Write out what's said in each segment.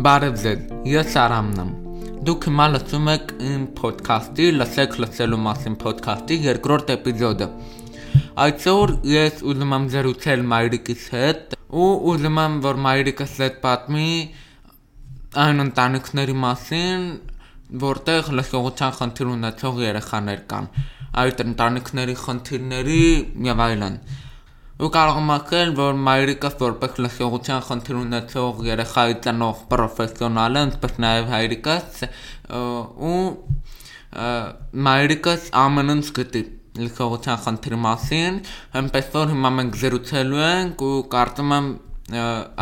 Բարև ձեզ, ես Արամն եմ։ Դուք հիմա լսում եք իմ ոդքասթի «Լսեք լսելու մասին» ոդքասթի երկրորդ էպիզոդը։ Այսօր ես ուզում եմ զրուցել մայրիկիս հետ ու ուզում եմ, որ մայրիկս հետ պատմի այն ընտանիքների մասին, որտեղ լսողության խնդիր ունեցող երեխաներ կան, այդ ընտանիքների խնդիրների եւ այլն ու կարող եմ ասել, որ մայրիկս որպես լսողության խնդիր ունեցող երեխայի տնող պրոֆեսիոնալ է, ինչպես նաև հայրիկս ու մայրիկս ամեն ինչ գիտի լսողության խնդրի մասին, այնպես որ հիմա մենք զրուցելու ենք ու կարծում եմ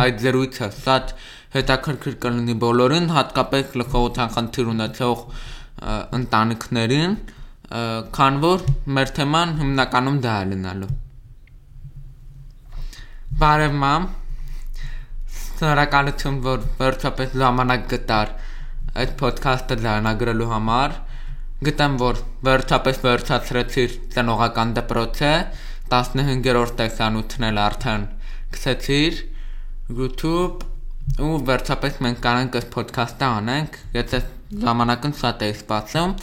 այդ զրույցը շատ հետաքրքիր կլինի բոլորին, հատկապես լսողության խնդիր ունեցող ընտանիքներին, քան որ մեր թեման հիմնականում դա է լինելու Բարև մամ։ Շնորհակալություն, որ վերջապես ժամանակ գտար այդ ոդքասթը ձայնագրելու համար։ Գտեմ, որ վերջապես վերջացրեցիր տնողական դպրոցը, 15-րդ տեսանյութն էլ արդեն գցեցիր YouTube ու վերջապես մենք կանենք այս ոդքասթը անենք, եթե ժամանակն շատ է սպասում,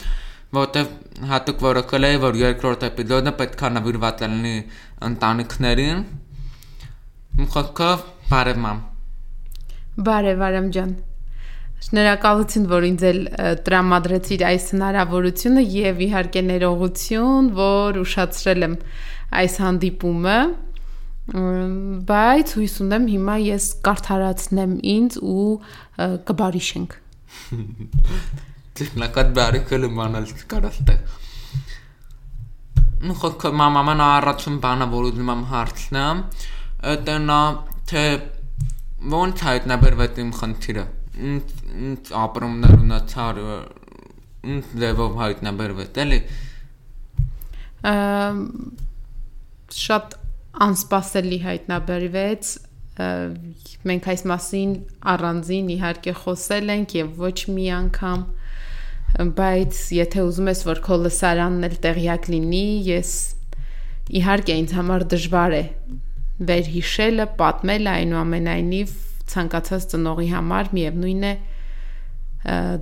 որտեվ հատուկ որոշել էի, որ երկրորդ էպիզոդը պետք է նվիրված լինի ընտանիքներին Մխոքով բարև մամ։ Բարև Արամ ջան։ Շնորհակալություն, որ ինձ էլ տրամադրեցիր այս հնարավորությունը եւ իհարկե ներողություն, որ ուշացրել եմ այս հանդիպումը բայց հույս ունեմ հիմա ես կարդարացնեմ ինձ ու կբարիշենք Տեխնիկատ բարիկը մանալ կարաստե Ну, խոք մաման առաջին բանը որ ուզում եմ հարցնեմ, տնա թե ոնց հայտնաբերվեց իմ խնդիրը ինչ ապրումներ ունեցար ինչ ձևով հայտնաբերվեց էլի շատ անսպասելի հայտնաբերվեց մենք այս մասին առանձին իհարկե խոսել ենք եւ ոչ մի անգամ բայց եթե ուզում ես որ քո լսարանն էլ տեղյակ լինի ես իհարկե ինձ համար դժվար է վերհիշելը, պատմելը այնուամենայնիվ ցանկացած ծնողի համար միևնույն է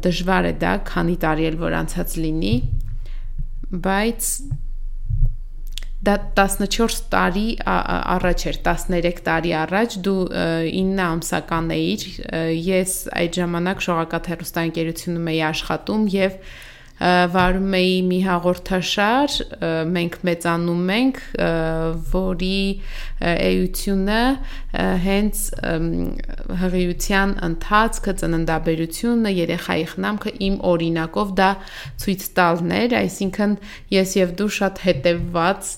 դժվար է դա, քանի տարի էլ որ անցած լինի, բայց դա 14 տարի առաջ էր 13 տարի առաջ դու 9 ամսական էիր ես այդ ժամանակ շողակաթ հերոստանգերությունում էի աշխատում եւ և վարում էի մի հաղորդաշար մենք մեծանում ենք որի էությունը հենց հղիության ընթացքը ծննդաբերությունը երեխայի խնամքը իմ օրինակով դա ցույց տալն էր այսինքն ես եւ դու շատ հետեւված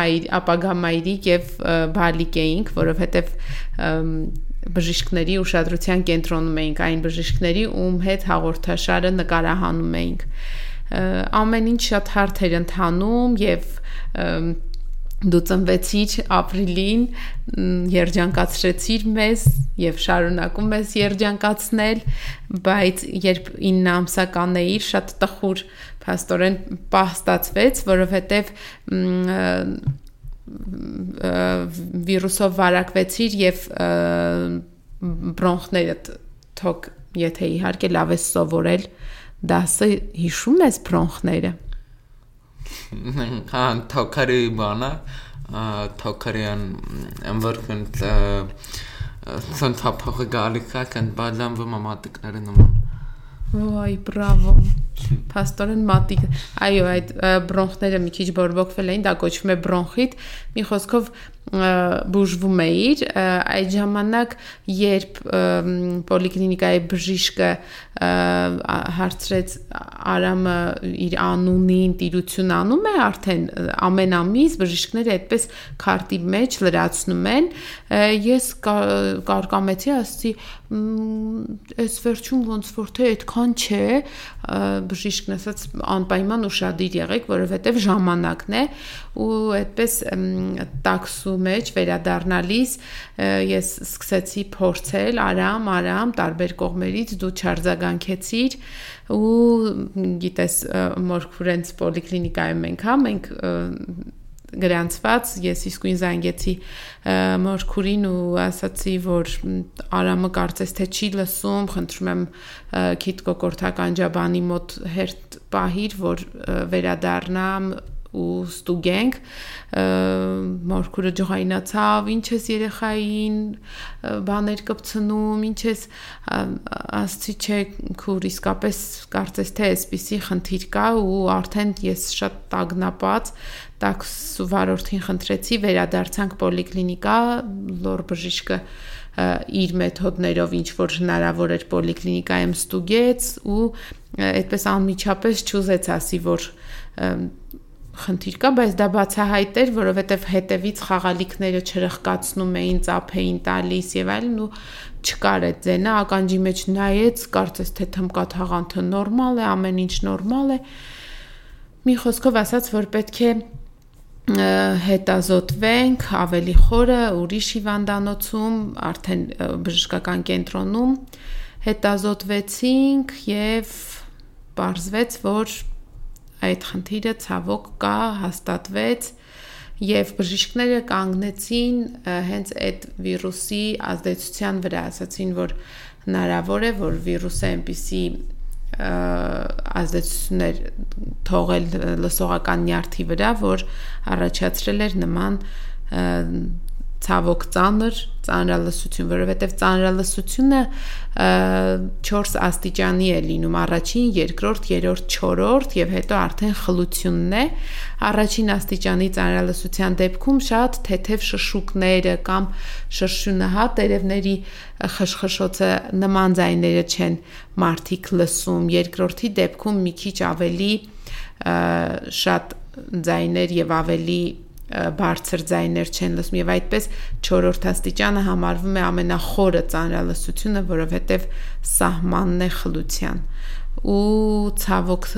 մայր ապագա մայրիկ եւ բալիկ էինք որովհետեւ բժիշկների ուշադրության կենտրոնում էինք այն բժիշկների, ում հետ հաղորդաշարը նկարահանում էինք։ Ամեն ինչ շատ հարթ էր ընթանում եւ դու ծնվեցիր ապրիլին, երջանկացրեցիր մեզ եւ շարունակում ես երջանկացնել, բայց երբ 9 ամսական էիր, շատ տխուր փաստորեն պահ ստացվեց, որովհետեւ վիրուսով վարակվեցիր եւ բրոնխներդ թոք եթե իհարկե լավ է սովորել դասը հիշում ես բրոնխները հա թոքարի բանը թոքարյան ամվրքն սանթափողը գալիքա կան բադամ վմամատիկները նման Ոայ, բրավո։ Փաստորեն մատիկ։ Այո, այդ բրոնխները մի քիչ բորբոքվել էին, դա կոչվում է բրոնխիտ։ Մի խոսքով բուժվում էիր այդ ժամանակ երբ պոլիկլինիկայի բժիշկը հարցրեց Արամը իր անունին տիրություն անում է արդեն ամեն ամիս բժիշկները այդպես քարտի մեջ լրացնում են ես կարկամեցի ասացի այս վերջում ոնց որ թե այդքան չէ բժիշկն ասաց անպայման ուշադիր եղեք որովհետև ժամանակն է ու այդպես տաքսու մեջ վերադառնալիս ես սկսեցի փորձել արամ, արամ տարբեր կողմերից դու չարձագանքեցիր ու գիտես մորքուրենց պոլիկլինիկայում ենք հա մենք գրանցված ես իսկույն զանգեցի մորքուրին ու ասացի որ Արամը կարծես թե չի լսում խնդրում եմ քիթ կոկորթական ջաբանի մոտ հերթ պահիր որ վերադառնամ ու ստուգենք մորքուրը ջղայնացավ ինչ ես երեխային բաներ կպցնում ինչ ես ասցի չէ քուր իսկապես կարծես թե այսպիսի խնդիր կա ու արդեն ես շատ տագնապած տաքս վարորդին խնդրեցի վերադարձանք պոլիկլինիկա լոր բժիշկը իր մեթոդներով ինչ որ հնարավոր էր պոլիկլինիկայում ստուգեց ու այդպես անմիջապես չուզեց ասի որ խնդիր կա, բայց դա բացահայտ էր, որովհետև հետևից խաղալիքները չրխկացնում էին, ծափեին տալիս եւ այլն ու չկար այդ ձենը, ականջի մեջ նայեց, կարծես թե թմկա թաղանթը նորմալ է, ամեն ինչ նորմալ է։ Մի խոսքով ասած, որ պետք է հետազոտվենք ավելի խորը ուրիշ հիվանդանոցում, արդեն բժշկական կենտրոնում հետազոտվեցինք եւ բարձվեց, որ այդ խնդիրը ցավոք կա, հաստատվեց եւ բժիշկները կանգնեցին հենց այդ վիրուսի ազդեցության վրա, ասացին, որ հնարավոր է, որ վիրուսը այնպիսի ազդեցություններ թողել լսողական նյարդի վրա, որ առաջացրել էր նման ցավոք ծանր ծանրալսություն, որովհետև ծանրալսությունը 4 աստիճանի է լինում, առաջին, երկրորդ, երրորդ, չորրորդ եւ հետո արդեն խլությունն է։ Առաջին աստիճանի ծանրալսության դեպքում շատ թեթև շշուկները կամ շրշյունահա տերևների խշխշոցը նման ձայները չեն մարդիկ լսում։ Երկրորդի դեպքում մի քիչ ավելի շատ ձայներ եւ ավելի բարձր ձայներ չեն լսում եւ այդպես 4-րդ աստիճանը համարվում է ամենախորը ծանրալսությունը, որովհետեւ սահմանն է խլության։ Ու ցավոք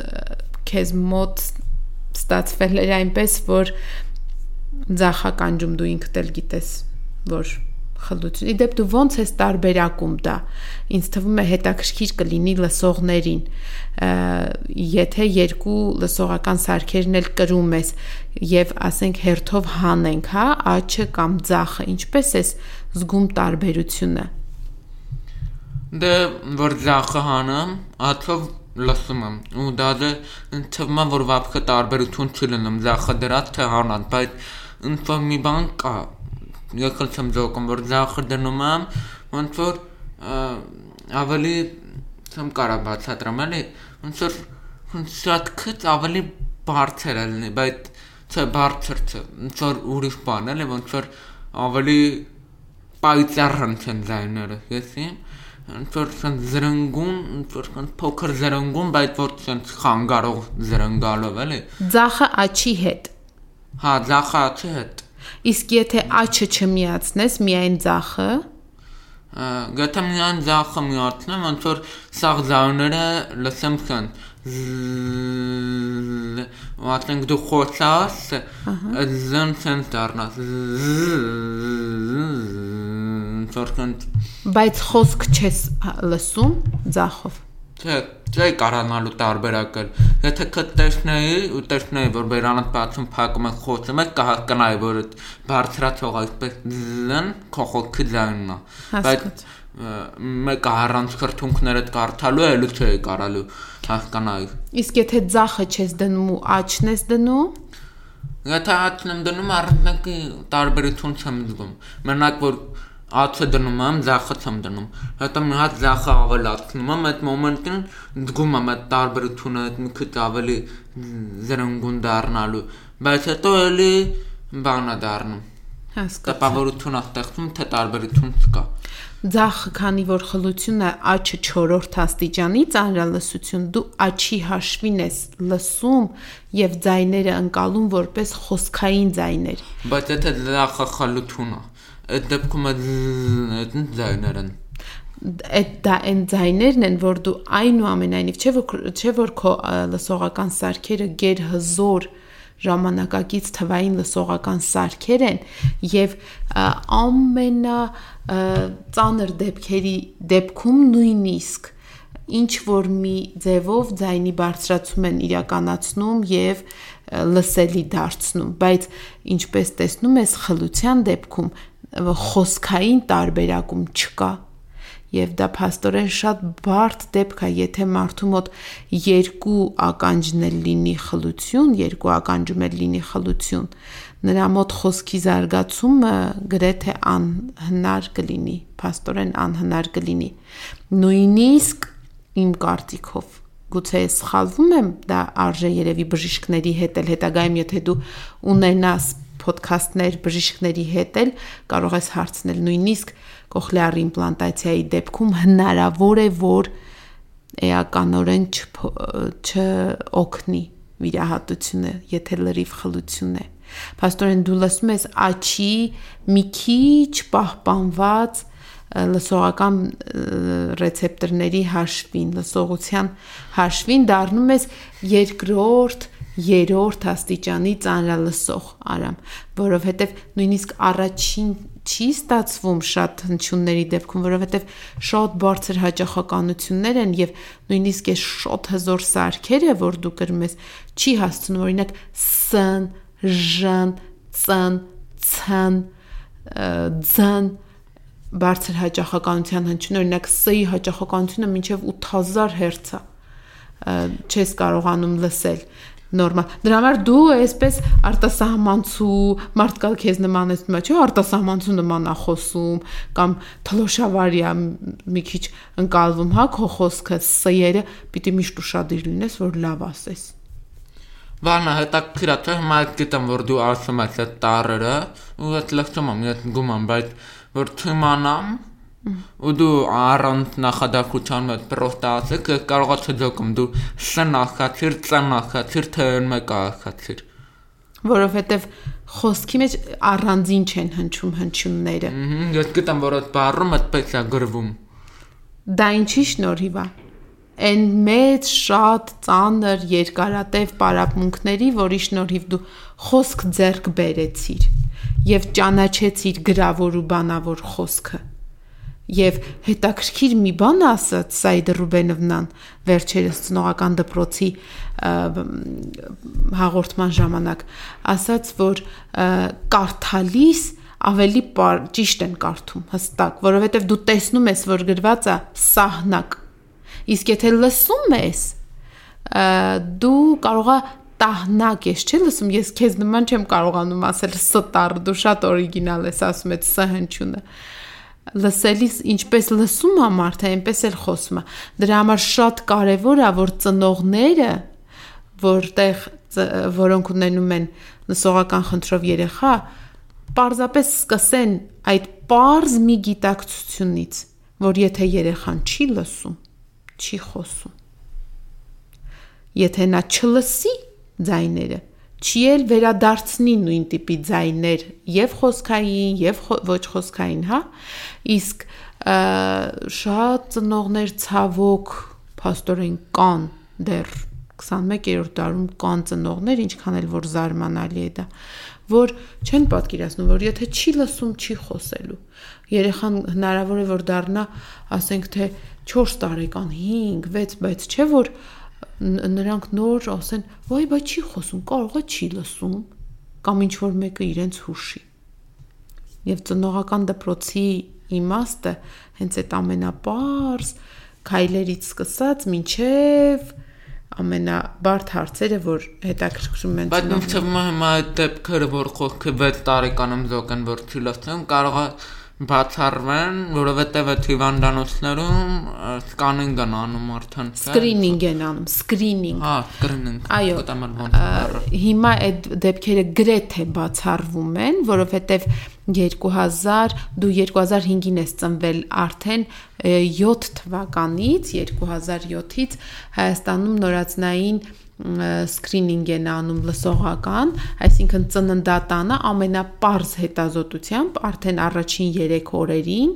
քեզ մոտ ստացվել էր այնպես, որ ձախականջում դու ինքդ էլ գիտես, որ խլություն։ Իդեպ դու ո՞նց ես տարբերակում դա։ Ինձ թվում է հետաքրքիր կլինի լսողներին։ Եթե երկու լսողական սարքերն էլ կրում ես եւ ասենք հերթով հանենք, հա, աչը կամ ձախը, ինչպես ես զգում տարբերությունը։ Դե որ ձախը հանեմ, աթով լսում եմ ու դա դե թվում է որ վաբքը տարբերություն չի լինում ձախը դրած թե հանած բայց ինձ մի բան կա եկել եմ ձոկում, որ ձախը դնում եմ, ոնց որ ավելի ցեմ կարա բացատրեմ, էլի, ոնց որ շատ քիչ ավելի բարձր է լինի, բայց չէ բարձր չէ, ոնց որ ուրիշ բան էլի, ոնց որ ավելի պայծառ են ձայները, եսի ոնց որ ցան զրնգուն, ոնց որ ցան փոքր զրնգուն, բայց որ ցան խանգարող զրնգալով էլի։ Ձախը աչի հետ։ Հա, ձախը աչի հետ Իսկ եթե աչը չմիացնես, միայն ձախը, գտա միայն ձախը միացնեմ, ոնց որ սաղ ձայները լսեմ քան Ատենք դու խոսաս, զեն ցեն դառնաս։ Որքան Բայց խոսք չես լսում ձախով։ Չէ, չէ կարանալու տարբերակել։ Եթե քդ տեսնեի ու տեսնեի, որ բերանդ բացում փակում է խոսում է, կհասկանայի, որ բարձրացող այսպես զն քո խոսքի ձայնն է։ Բայց մեկը առանց քրթունքներդ կարդալու է, լու չէ կարալու հասկանայի։ Իսկ եթե ձախը չես դնում ու աչն ես դնում, Եթե աչն եմ դնում, առանց տարբերություն չեմ զգում։ Մենակ որ ացը դնում եմ, ձախը չեմ դնում։ Հետո մի հատ ձախը ավելացնում եմ, այդ մոմենտին զգում եմ այդ տարբերությունը, այդ մի քիչ ավելի զրնգուն դառնալու, բայց հետո էլի բանա դառնում։ Հասկացա։ Տպավորություն է ստեղծում, թե տարբերություն չկա։ Ձախը, քանի որ խլությունը աչը 4-րդ աստիճանի ծանրալսություն, դու աչի հաշվին ես լսում եւ ձայները ընկալում որպես խոսքային ձայներ։ Բայց եթե ձախը խլությունը այդ դեպքում այդ ձայներն այդ դա այն ձայներն են, որ դու այնուամենայնիվ չէ որ չէ որ քո լսողական սարքերը գեր հզոր ժամանակակից թվային լսողական սարքեր են եւ ամենա ծանր դեպքերի դեպքում նույնիսկ ինչ որ մի ձևով ձայնի բարձրացում են իրականացնում եւ լսելի դարձնում, բայց ինչպես տեսնում ես խլության դեպքում խոսքային տարբերակում չկա եւ դա փաստորեն շատ բարդ դեպք է, եթե մարդու մոտ երկու ականջն էլ լինի խլություն, երկու ականջում էլ լինի խլություն, նրա մոտ խոսքի զարգացումը գրեթե անհնար կլինի, փաստորեն անհնար կլինի։ Նույնիսկ իմ կարծիքով գուցե սխալվում եմ, դա արժե երևի բժիշկների հետ էլ հետագայում, եթե դու ունենաս ոդքասթներ բժիշկների հետ էլ կարող ես հարցնել նույնիսկ կոխլեար իմպլանտացիայի դեպքում հնարավոր է որ էականորեն չօգնի վիրահատությունը, եթե լրիվ խլություն է։ Պաստորեն դու լսում ես աչի մի քիչ պահպանված լսողական ռեցեպտորների հաշվին, լսողության հաշվին դառնում ես երկրորդ երրորդ աստիճանի ծանրալսող արամ, որովհետև նույնիսկ առաջին չի ստացվում շատ հնչյունների դեպքում, որովհետև շատ բարձր հաճախականություններ են եւ նույնիսկ այս շատ հզոր սարքերը, որ դու կրում ես, չի հասցնում օրինակ ս, ժ, ց, ց, ձ բարձր հաճախականության հնչյուն օրինակ ս-ի հաճախականությունը մինչև 8000 Հց է չես կարողանում լսել նորմալ։ Դրա համար դու այսպես արտասահմանցու մարդկա քեզ նման ես, չէ՞, արտասահմանցու նման է խոսում կամ թլոշավարիա մի քիչ ընկալվում, հա, քո խոսքը, սերը պիտի միշտ ուշադիր լինես, որ լավ ասես։ Վանա հետաքրքիր է, թե հիմա գիտեմ, որ դու ասում ես այդ տառերը, ու այդ լսում եմ, ես գումամ, բայց որ թիմանամ, ու դու առանց նախադասության մեջ պրոստը ասեք կարող ես ձգում դու ս նախացիր, ծ նախացիր, թե մեկը նախացիր որովհետև խոսքի մեջ առանձին չեն հնչում հնչյունները։ ես գտամ, որ այդ բառում այդպես է գրվում։ Դա ինչի շնորհիվ է։ Այն մեծ շատ ծանր երկարատև պարապմունքների, որի շնորհիվ դու խոսք ձեռք բերեցիր եւ ճանաչեցիր գրավոր ու բանավոր խոսքը Եվ հետաքրքիր մի բան ասաց Սայդ Ռուբենովնան վերջերս ծնողական դպրոցի հաղորդման ժամանակ ասաց որ կարդալիս ավելի պար, ճիշտ են կարդում հստակ, որովհետև դու տեսնում ես, որ գրված է սահնակ։ Իսկ եթե լսում ես, դու կարողա տահնակ ես, չէ՞ լսում, ես քեզ նման չեմ կարողանում ասել ստար, դու շատ օրիգինալ ես ասում ես ս հնչյունը լսելիս ինչպես լսում է մարդը, այնպես էլ խոսում է։ Դրա համար շատ կարևոր է, որ ծնողները, որտեղ որոնք ունենում են լսողական խնդրով երեխա, պարզապես սկսեն այդ པարզ մի գիտակցությունից, որ եթե երեխան չի լսում, չի խոսում։ Եթե նա չլսի ձայները, չի էլ վերադարձնի նույն տիպի ձայներ եւ խոսքային եւ ոչ խոսքային, հա։ Իսկ շատ ծնողներ ցավոք փաստորեն կան դեռ 21-րդ դարում կան ծնողներ, ինչքան էլ որ զարմանալի է դա, որ չեն պատկերացնում, որ եթե չի լսում, չի խոսելու։ Երեխան հնարավոր է որ դառնա, ասենք թե 4 տարեկան, 5, 6, բայց չէ որ նրանք նոր ասեն, «Ոայ, բայց չի խոսում, կարող է չի լսում» կամ ինչ որ մեկը իրենց հուշի։ Եվ ծնողական դպրոցի իմաստը հենց այդ ամենապարզ քայլերից սկսած մինչև ամենաբարդ հարցերը, որ հետաքրքրում են Բայց ինձ թվում է հիմա այդ դեպքերը, որ խոսքը 6 տարեկանում զոկեն, որ չի լսում, կարող է բացառվեն, որովհետև այդ հիվանդանոցներում սկանինգ են անում արդեն, Սկրինինգ են անում, սկրինինգ։ Հա, սկրինինգ։ Այո։ Հիմա այդ դեպքերը գրեթե բացառվում են, որովհետև 2000 դու 2005-ին ես ծնվել արդեն 7 թվականից 2007-ից Հայաստանում նորածնային սկրինինգ են անում լսողական, այսինքն ծննդատանը ամենապարզ հետազոտությամբ արդեն առաջին 3 օրերին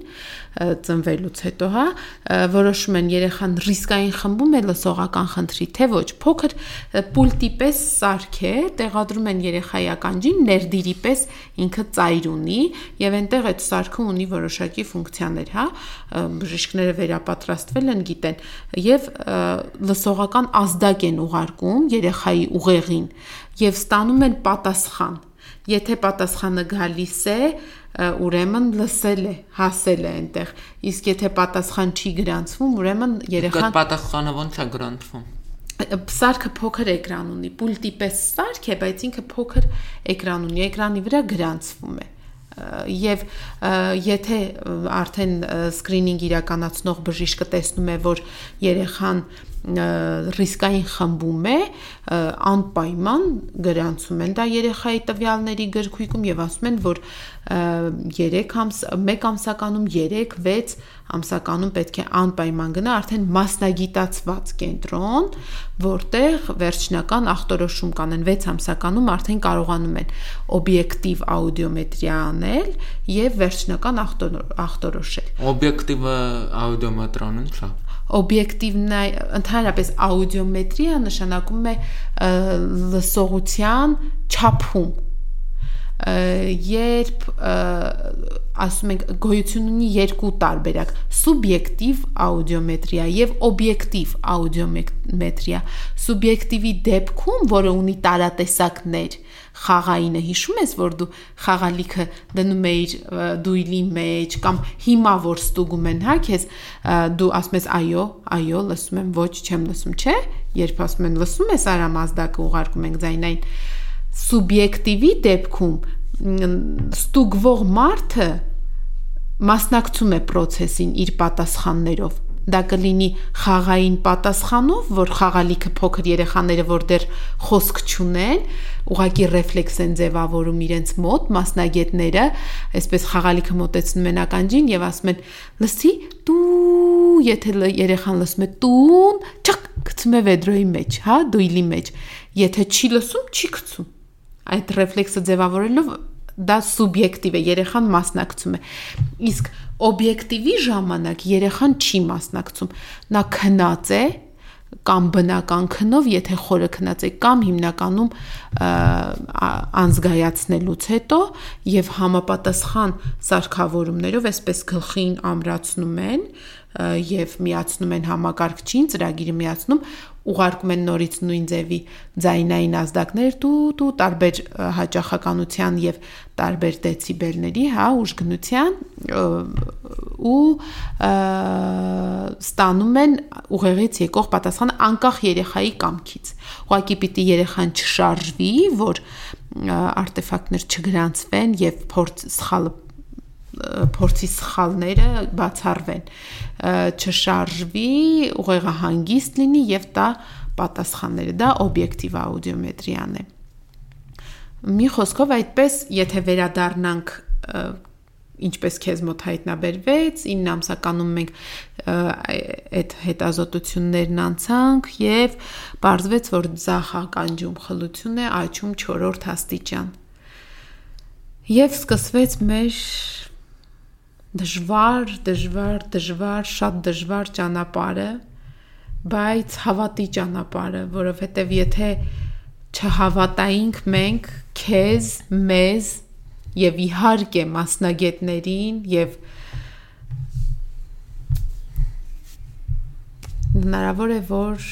ծնվելուց հետո, հա, որոշում են երեխան ռիսկային խմբում է լսողական խնդրի, թե ոչ։ Փոքր պուլտի պես սարք է, տեղադրում են երեխայի ականջին, ներդիրի պես ինքը ծայր ունի եւ այնտեղ այդ սարքը ունի որոշակի ֆունկցիաներ, հա, բժիշկները վերապատրաստվել են, գիտեն եւ լսողական ազդակ են ուղարկում երեխայի ուղեղին եւ ստանում են պատասխան Եթե պատասխանը գալիս է, ուրեմն լսել է, հասել է այնտեղ։ Իսկ եթե պատասխան չի գրանցվում, ուրեմն երեխան պատասխանը ո՞նց է գրանցվում սարքը փոքր էկրան ունի, պուլտի պես սարք է, բայց ինքը փոքր էկրան ունի, էկրանի վրա գրանցվում է եւ եթե արդեն սկրինինգ իրականացնող բժիշկը տեսնում է, որ երեխան ռիսկային խմբում է, անպայման գրանցում են դա երեխայի տվյալների գրքույկում եւ ասում են, որ 3 ամս 1 ամսականում 3-6 ամսականում պետք է անպայման գնա արդեն մասնագիտացված կենտրոն, որտեղ վերջնական ախտորոշում կանեն 6 ամսականում արդեն կարողանում են օբյեկտիվ աուդիոմետրիա անել եւ վերջնական ախտորոշել։ Օբյեկտիվը աուդիոմետրիան ի՞նչ է օբյեկտիվն է ընդհանրապես աուդիոմետրիա նշանակում է լսողության չափում երբ ասում ենք գոյություն ունի երկու տարբերակ՝ սուբյեկտիվ աուդիոմետրիա եւ օբյեկտիվ աուդիոմետրիա։ Սուբյեկտիվի դեպքում, որը ունի տարատեսակներ, խաղայինը հիշում ես, որ դու խաղալիքը դնում էիր դույլի մեջ կամ հիմա որ ստուգում են, հա, քեզ դու ասում ես այո, այո, լսում եմ, ոչ, չեմ լսում, չէ՞։ Երբ ասում են լսում ես արամազդակը ուղարկում ենք ձայնային սուբյեկտիվի դեպքում ստուգվող մարդը մասնակցում է process-ին իր պատասխաններով դա կլինի խաղային պատասխանով, որ խաղալիքը փոքր երեխաները, որ դեռ խոսք չունեն, ուղակի ռեֆլեքս են ձևավորում իրենց մոտ, մասնագետները, այսպես խաղալիքը մոտեցնում են ականջին եւ ասում են. «Լսի, դու, եթե երեխան լսում է տուն, չկ գցում է վեդրոյի մեջ, հա, դույլի մեջ։ Եթե չի լսում, չի գցում» այդ ռեֆլեքսը ձևավորելով դա սուբյեկտիվ է, երեխան մասնակցում է։ Իսկ օբյեկտիվի ժամանակ երեխան չի մասնակցում։ Նա քնած է կամ բնական քնով, եթե խորը քնած է, կամ հիմնականում անզգայացնելուց հետո եւ համապատասխան սարքավորումներով այսպես գլխին ամրացնում են եւ միացնում են համակարգչին, ծրագիրը միացնում ուղարկում են նորից նույն ձևի ձայնային ազդակներ դու տարբեր հաճախականության եւ տարբեր դեցիբելների, հա, ուժգնության ու ստանում են ուղեղից եկող պատասխանը անկախ երեխայի կամքից։ Ուղղակի պիտի երեխան չշարժվի, որ արտեֆակտներ չգրանցվեն եւ փորձ սխալը փորձի սխալները բացառվեն չշարժվի, ուղեղը հանգիստ լինի եւ դա պատասխանները դա օբյեկտիվ աուդիոմետրիան է մի խոսքով այդպես եթե վերադառնանք ինչպես քեզ մոտ հայտնաբերվեց 9 ամսականում մենք այդ հետազոտություններն անցանք եւ բարձվեց որ ձախ ականջում խլություն է աչում 4-րդ աստիճան եւ սկսվեց մեր դժվար, դժվար, դժվար, շատ դժվար ճանապարհը, բայց հավատի ճանապարհը, որովհետև եթե չհավատայինք մենք քեզ, մեզ եւ իհարկե մասնագետներին եւ հնարավոր է որ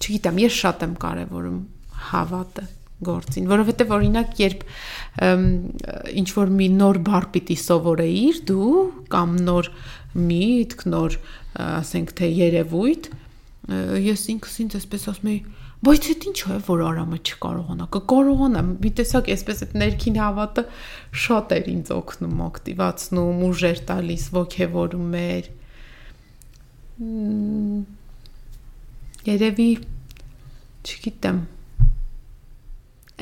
չգիտեմ, ես շատ եմ կարևորում հավատը գործին, որովհետև օրինակ երբ ինչ որ մի նոր բառ պիտի սովորեիր դու կամ նոր միտք, նոր ասենք թե երևույթ, ես ինքս ինձ այսպես ասում եի Բայց այդ ինչ է, որ Արամը չկարողանա։ Կկարողանա։ Մի տեսակ այսպես այդ ներքին հավատը շատ էր ինձ օգնում, ակտիվացնում, ուժեր տալիս, ոգևորում էր։ Երևի չգիտեմ,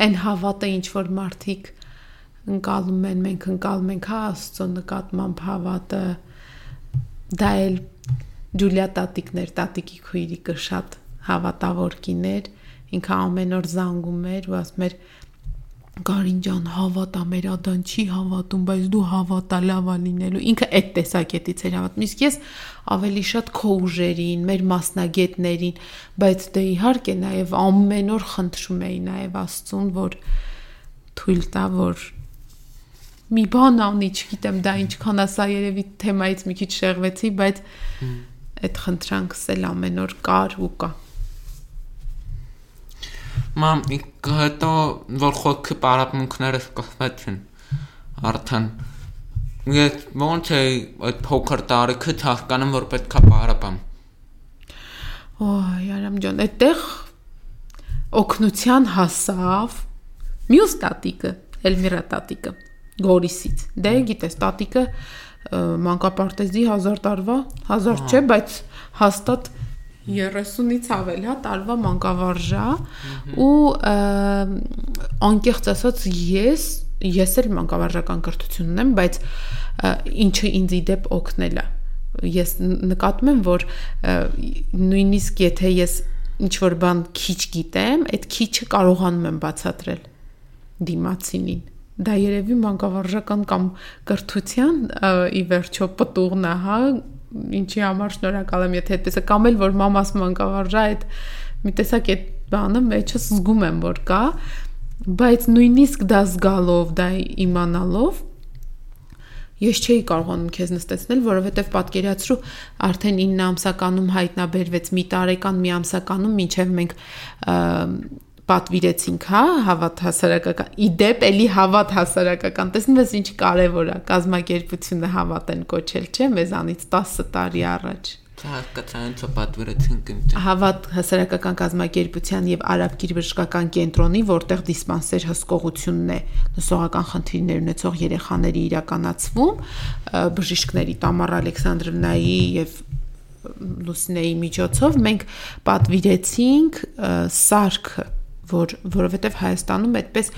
այն հավատը ինչ որ մարդիկ ընկալում են, մենք ընկալում ենք հա Աստծո նկատմամբ հավատը դա էլ Ջուլիա տատիկներ, տատիկի քույրիկը շատ հավատավոր կիներ ինքը ամեն օր զանգում էր ու ասում էր Կարին ջան, հավատա, մեր ադան չի հավատում, բայց դու հավատա լավա լինելու։ Ինքը այդ տեսակետից էր հավատում։ Իսկ ես ավելի շատ քո ուժերին, մեր մասնագետներին, բայց դե իհարկե նաև ամեն օր խնդրում էի նաև Աստծուն, որ թույլ տա, որ մի բան անի, չգիտեմ, դա ինչքան ասա երևի թեմայից մի քիչ շեղվեցի, բայց այդ խնդրանքս էլ ամեն օր կար ու կա։ Մամ, հետո որ խոսքը պարապմունքները սկսվեցին, արդեն ես ոնց է այդ փոքր տարիքը հասկանում որ պետքա պարապամ։ Ոայ, Արամ ջան, այդտեղ օկնության հասավ մյուս տատիկը, Էլմիրա տատիկը, Գորիսից։ Դե գիտես, տատիկը մանկապարտեզի 1000 տարվա, 1000 չէ, բայց հաստատ 30-ից ավել, հա, տարվա մանկավարժա ու անկեղծ ասած ես ես էլ մանկավարժական կրթություն ունեմ, բայց ինչը ինձ իդեպ օգնել է։ Ես նկատում եմ, որ նույնիսկ եթե ես ինչ որ բան քիչ գիտեմ, այդ քիչը կարողանում եմ բացատրել դիմացինին դա երևի մանկավարժական կամ կրթության ի վերջո պտուղն է, հա, ինչի համար շնորհակալ եմ, եթե այդպես է կամ էլ որ մամաս մանկավարժա այդ մի տեսակ այդ բանը մեջս զգում եմ որ կա, բայց նույնիսկ դա զգալով, դա իմանալով ես չէի կարողանում քեզ նստեցնել, որովհետև պատկերացրու արդեն 9 ամսականում հայտնաբերվեց մի տարեկան մի ամսականում, ինչև մենք պատվիրեցինք, հա, հավատ հասարակական։ Իդեպ էլի հավատ հասարակական։ Տեսնում ես ինչ կարևոր է կազմակերպությունը հավատեն կոչել, չէ՞, մեզանից 10 տարի առաջ։ Հասկացանց պատվիրեցինք ինձ։ Հավատ հասարակական կազմակերպության եւ Արաբկիր բժշկական կենտրոնի, որտեղ դիսպանսեր հսկողությունն է նսողական խնդիրներ ունեցող երեխաների իրականացվում, բժիշկների Տամար Ալեքսանդրովնայի եւ Լուսինեի միջոցով մենք պատվիրեցինք սարքը որ որովհետև Հայաստանում այդպես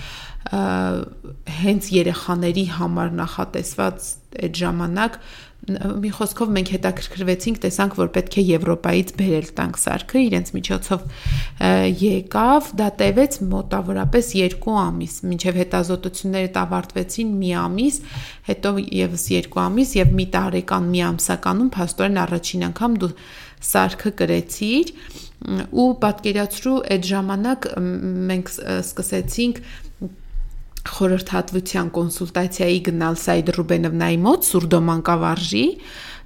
հենց երեխաների համար նախատեսված այդ ժամանակ մի խոսքով մենք հետաքրքրվեցինք, տեսանք, որ պետք է Եվրոպայից բերել տանք սարքը, իրենց միջոցով եկավ, դա տևեց մոտավորապես 2 ամիս, մինչև հետազոտությունները ավարտվեցին մի ամիս, հետո եւս 2 ամիս եւ մի տարեկան մի ամսականում փաստորեն առաջին անգամ դու սարքը կրեցիր ու պատկերացրու այդ ժամանակ մենք սկսեցինք խորհրդատվության կոնսուլտացիայի գնալ Սայդ Ռուբենովնայի մոտ սուրդոմանկավարժի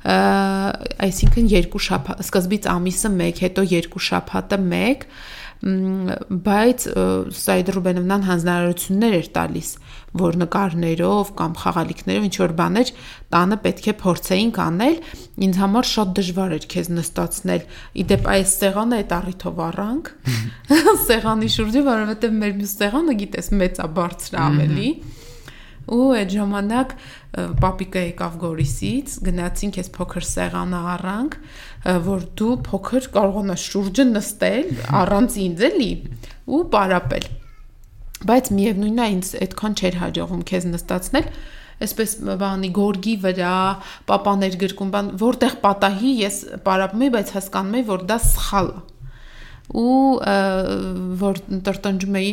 այսինքն երկու շաբաթ սկզբից ամիսը 1 հետո երկու շաբաթը 1 բայց Սայդ Ռուբենովնան հանձնարարություններ էր տալիս, որ նկարներով կամ խաղալիքներով ինչ որ բաներ տանը պետք է փորձեինք անել, ինձ համար շատ դժվար էր քեզ նստացնել։ Իդեպ այս սեղանը այդ առիթով առանք սեղանի շուրջը, որովհետև մեր մյուս սեղանը գիտես մեծ է բարձր ավելի։ Ու այդ ժամանակ պապիկը եկավ Գորիսից, գնացինք այս փոքր սեղանը առանք, որ դու փոքր կարողանաս շուրջը նստել առանց ինձ էլի ու պարապել։ Բայց միևնույնն է ինձ այդքան չէր հաջողում քեզ նստացնել այսպես բանի գորգի վրա, պապաներ գրկում, բան, որտեղ պատահի ես պարապում եի, բայց հասկանում եի, որ դա սխալ է ու որ տրտնջում էի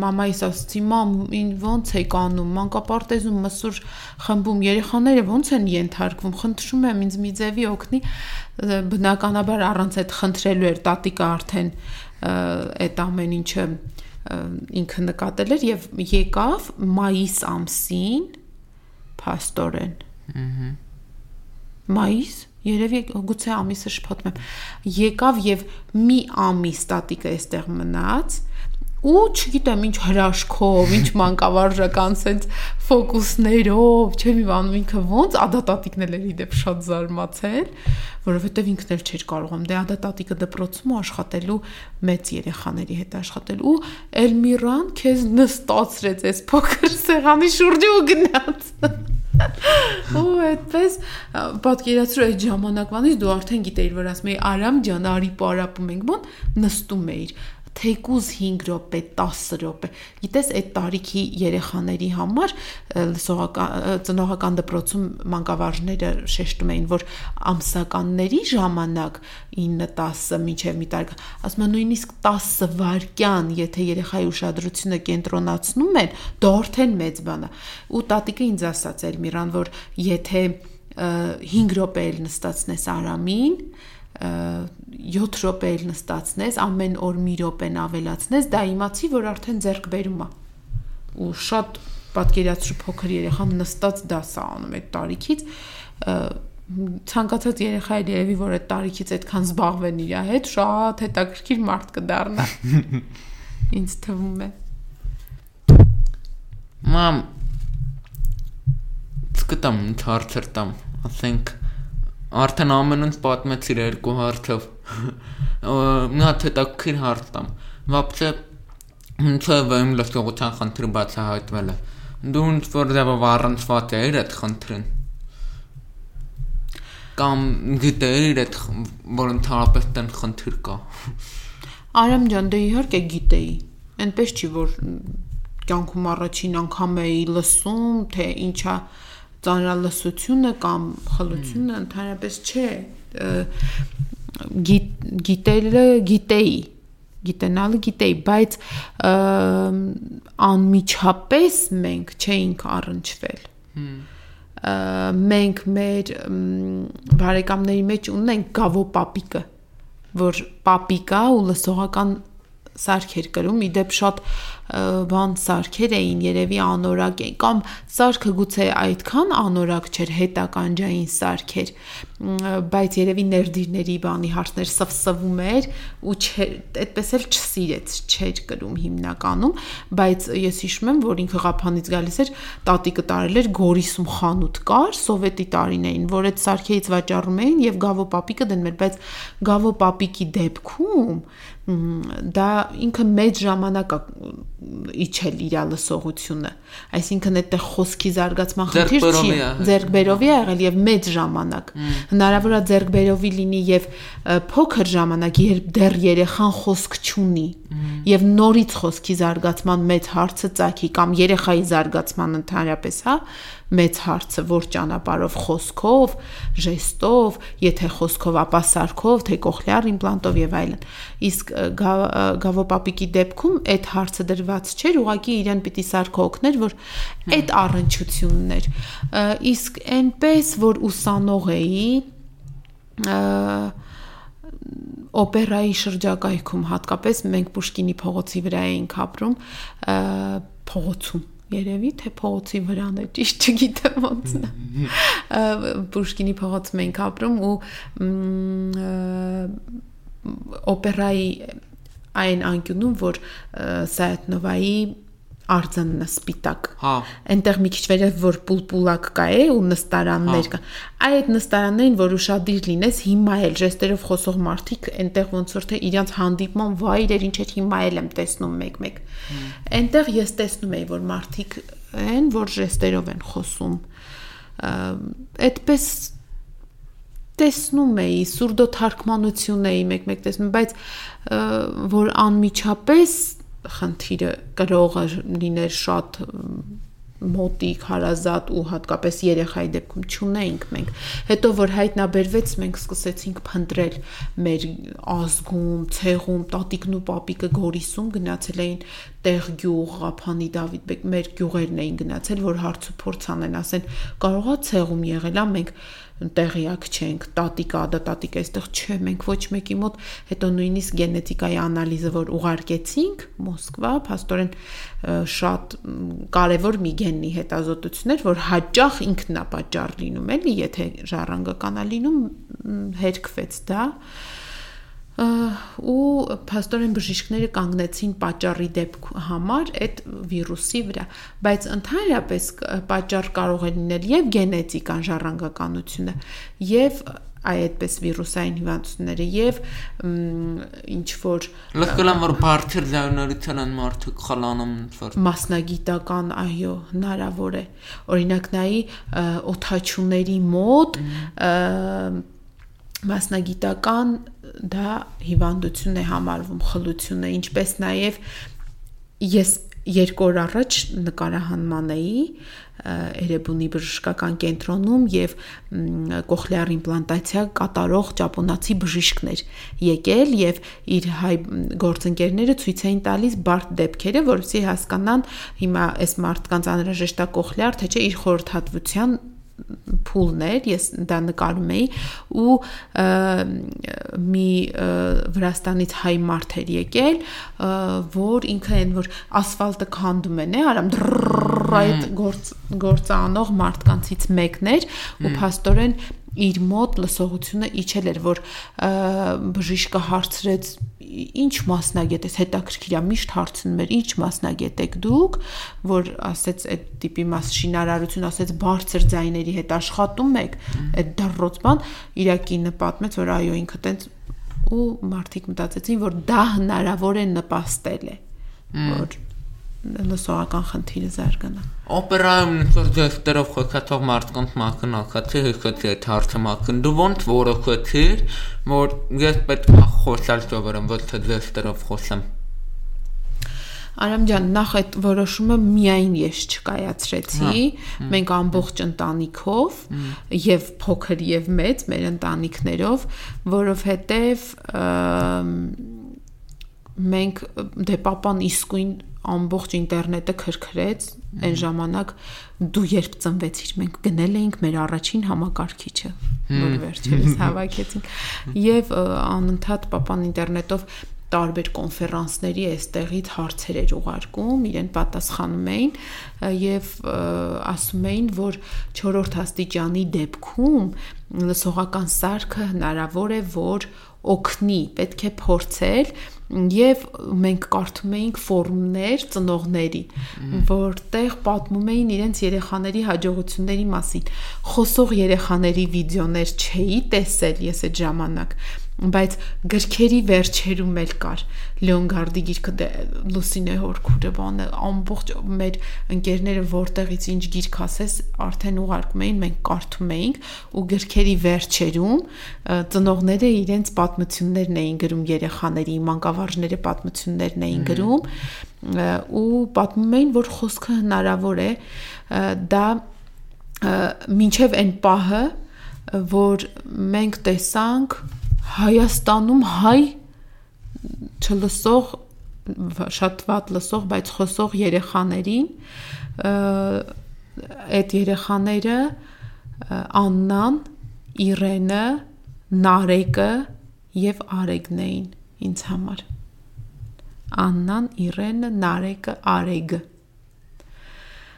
մամայիս ասացի մամ ին ո՞նց եք անում մանկապարտեզում մսուր խմբում երեխաները ո՞նց են ենթարկվում խնդրում եմ ինձ մի ձևի օգնի բնականաբար առանց այդ խնդրելու էր տատիկը արդեն այդ ամեն ինչը ինքը նկատել էր եւ եկավ մայիս ամսին փաստորեն մայիս Երևի գուցե ամիսը շփոթում եմ։ Եկավ եւ մի ամիս տատիկը այստեղ մնաց ու չգիտեմ ինչ հրաշքով, ինչ մանկավարժական sense ֆոկուսներով, չեմ իմանում ինքը ոնց ադատատիկն էլ էր իդեպ շատ զարմացել, որովհետև ինքն էլ չէր կարողում դե ադատատիկը դպրոցում աշխատելու մեծ երեխաների հետ աշխատել ու Էլմիրան քեզ նստացրեց այս փոքր սեղանի շուրջը ու գնաց։ Ու այդպես պատկերացրու այդ ժամանակվանից դու արդեն գիտեիր, որ ասում էի Արամ ջան, արի պարապում ենք, բան նստում էիր թեկուզ 5 րոպե, 10 րոպե։ Գիտես, այդ տարիքի երեխաների համար լսողական ծնողական դպրոցում մանկավարժները շեշտում էին, որ ամսականների ժամանակ 9-10 մինչև մի տարի, ասում են նույնիսկ 10 վայրկյան, եթե երեխայի ուշադրությունը կենտրոնացնում են, դորթեն մեծ բանա։ Ու տատիկը ինձ ասաց Էլմիրան, որ եթե 5 րոպե էլ նստածնես Արամին, 7 րոպե էլ նստածնես, ամեն օր մի րոպեն ավելացնես, դա իմացի, որ արդեն ձեռք բերում է։ Ու շատ պատկերացրու փոքր երեխան նստած դասա անում այդ տարիքից ցանկացած երեխա էլ երևի որ այդ տարիքից այդքան զբաղվեն իր հետ շատ հետաքրքիր մարդ կդառնա ինձ թվում է մամ սկտամ հարցեր տամ ասենք արդեն ամենից պատմեցիր երկու հարցով մի հատ հետաքրքիր հարց տամ вообще ինչեւ եմ լսողության խնդրը բացահայտվել է դու ինչ որ ձևով առանցված ես այդ խնդրին կամ գիտեիր այդ որ ընդհանրապես տեն խնդիր կա Արամ ջան դե իհարկե գիտեի այնպես չի որ կյանքում առաջին անգամ էի լսում թե ինչա ծանրալսությունը կամ խլությունը ընդհանրապես չէ գիտելը գիտեի գիտենալը գիտեի բայց անմիջապես մենք չէինք առնչվել մենք մեր բարեկամների մեջ ունենք գավո պապիկը որ պապիկա ու լսողական սարքեր կրում իդեպ շատ բան սարքեր էին, երևի անորակ էին կամ սարքը գուցե այդքան անորակ չէր, հետականջային սարքեր, բայց երևի ներդիրների բանի հարցներ սվսվում էր ու այդպես էլ չսիրեց, չէր կրում հիմնականում, բայց ես հիշում եմ, որ ինքը ղափանից գալիս էր, տատիկը տարել էր Գորիսում խանութ կար, սովետի տարիներին, որ այդ սարքերից վաճառում էին եւ Գավո պապիկը դնում էր, բայց Գավո պապիկի դեպքում դա ինքը մեծ ժամանակ իջել իր լսողությունը այսինքն այդտեղ խոսքի զարգացման խնդիր չի ձերբերովի ա եղել եւ մեծ ժամանակ հնարավոր է ձերբերովի լինի եւ փոքր ժամանակ երբ դեռ երեխան խոսք չունի եւ նորից խոսքի զարգացման մեծ հարցը ցակի կամ երեխայի զարգացման ընդհանրապես հա մեծ հարցը որ ճանապարով խոսքով, ժեստով, եթե խոսքով, ապա սարքով, թե կոխլեար իմպլանտով եւ այլն։ Իսկ գավոպապիկի դեպքում այդ հարցը դրված չէր, ուղղակի իրեն պիտի սարքը օգներ, որ այդ առնչությունն էր։ Իսկ այնպես որ ուսանող էի օպերայի շրջակայքում հատկապես մենք Պուշկինի փողոցի վրա էինք ապրում փողոցում երևի թե փողոցի վրան է ճիշտ չգիտեմ ոնց նա Պուշկինի փողոցում ենք ապրում ու օպերայի այն անկյունում որ Սայաթնովայի արձանն է սպիտակ։ Հա։ Այնտեղ մի քիչ վերև որ պուլպուլակ կա է ու նստարաններ կա։ Այդ նստարաններին որ ուշադիր լինես, հիմա էլ ժեստերով խոսող մարդիկ այնտեղ ոնց որ թե իրանց հանդիպման վայրեր ինչ էր հիմա էլ եմ տեսնում մեկ-մեկ։ Այնտեղ ես տեսնում եի որ մարդիկ են որ ժեստերով են խոսում։ Այդպես տեսնում էի, սուրդո թարգմանություն էի մեկ-մեկ տեսնում, բայց որ անմիջապես խնդիրը կրողը լիներ շատ մոտիկ, հարազատ ու հատկապես երեխայի դեպքում ճունեինք մենք։ Հետո որ հայտնաբերվեց, մենք սկսեցինք փնտրել մեր ազգում, ցեղում, տատիկն ու պապիկը Գորիսում գնացել էին տեղ գյուղ, Ղափանի Դավիթ, մեր գյուղերն էին գնացել, որ հարց ու փորձ անեն, ասեն, կարողա ցեղում եղել է, մենք տեղյակ չենք, տատիկա, դա տատիկ այստեղ չէ, մենք ոչ մեկի մոտ հետո նույնիսկ գենետիկայի անալիզը որ ուղարկեցինք Մոսկվա, փաստորեն շատ կարևոր մի գենի հետազոտություններ, որ հաճախ ինքնապատճառ լինում էլի, եթե ժառանգականա լինում, հերկվեց դա, ու փաստորեն բժիշկները կանգնեցին պատճառի դեպք համար այդ վիրուսի վրա բայց ընդհանրապես պատճառ կարող է լինել եւ գենետիկան ժառանգականությունը եւ այդպես վիրուսային հիվանդությունները եւ ինչ որ լսկալան որ բարձր ձայնորիցան են մարդիկ խլանում որ մասնագիտական այո հնարավոր է օրինակ նայի օթաչուների մոտ մասնագիտական դա հիվանդություն է համարվում, խլություն է, ինչպես նաև ես երկու օր առաջ նկարահանման էի Էրեբունի բժշկական կենտրոնում եւ կոխլեար իմպլանտացիա կատարող ճապոնացի բժիշկներ եկել եւ իր հայ գործընկերները ցույց էին տալիս բարդ դեպքերը, որովհետեւ հասկանան հիմա այս մարդկանց անհրաժեշտ է կոխլեար, թե չէ իր խորհրդատվության փուլներ, ես դա նկարում էի ու մի Վրաստանից հայ մարդ էր եկել, որ ինքը այն որ ասֆալտը քանդում են, է, արամ այդ գործ գործը անող մարդկանցից մեկն էր ու փաստորեն իր մոտ լսողությունը իջել էր, որ բժիշկը հարցրեց ինչ մասնագետ ես հետաքրքիր է միշտ հարցնում էր ինչ մասնագետ եք դուք որ ասեց այդ տիպի մաս շինարարություն ասեց բարձր ձայների հետ աշխատում եք այդ դառոց բան իրակինը պատմեց որ այո ինքը տենց ու մարդիկ մտածեցին որ դա հնարավոր է նպաստել է որ լսողական խնդիրը զարգանա։ Օպերայում նոր դեստերով խոսացող մարդկանց մակնակացի հիշեցի այդ հարցը մակն դու ոնց որոշեցիր որ ես պետք է խոսալ սովորեմ ոչ թե դեստերով խոսեմ Արամ ջան, նախ այդ որոշումը միայն ես չկայացրեցի։ հա, Մենք ամբողջ ընտանիքով եւ փոքր եւ մեծ մեր ընտանիքներով, որովհետեւ մենք դե papan իսկույն ամբողջ ինտերնետը քրքրեց այն ժամանակ դու երբ ծնվեցիր մենք գնել էինք մեր առաջին համակարգիչը որ վերջերս հավաքեցինք եւ անընդհատ papan ինտերնետով տարբեր կոնֆերանսների այստեղից հարցեր էր ուղարկում, իրեն պատասխանում էին եւ ասում էին, որ 4-րդ աստիճանի դեպքում լսողական սարքը հնարավոր է, որ օգնի, պետք է փորձել եւ մենք կարդում էինք ֆորումներ ծնողների, որտեղ պատմում էին իրենց երեխաների հաջողությունների մասին։ Խոսող երեխաների վիդեոներ չէի տեսել ես այդ ժամանակ, բայց գրքերի վերջերում էլ կար. Լեոնգարդի գիրքը դե, Լուսինե Հորքուրը բանը ամբողջ մեր ընկերները որտեղից ինչ գիրք ասես արդեն ուղարկում էին մենք կարդում էինք ու գրքերի վերջերում ծնողները իրենց պատմություններն էին գրում երեխաների մանկավարժները պատմություններն էին գրում ու պատմում էին որ խոսքը հնարավոր է դա մինչև այն պահը որ մենք տեսանք Հայաստանում հայ չլսող շատ վատ լսող, բայց խոսող երեխաներին այդ երեխաները Աննան, Իրենը, Նարեկը եւ Արեգն էին ինձ համար։ Աննան, Իրենը, Նարեկը, Արեգը։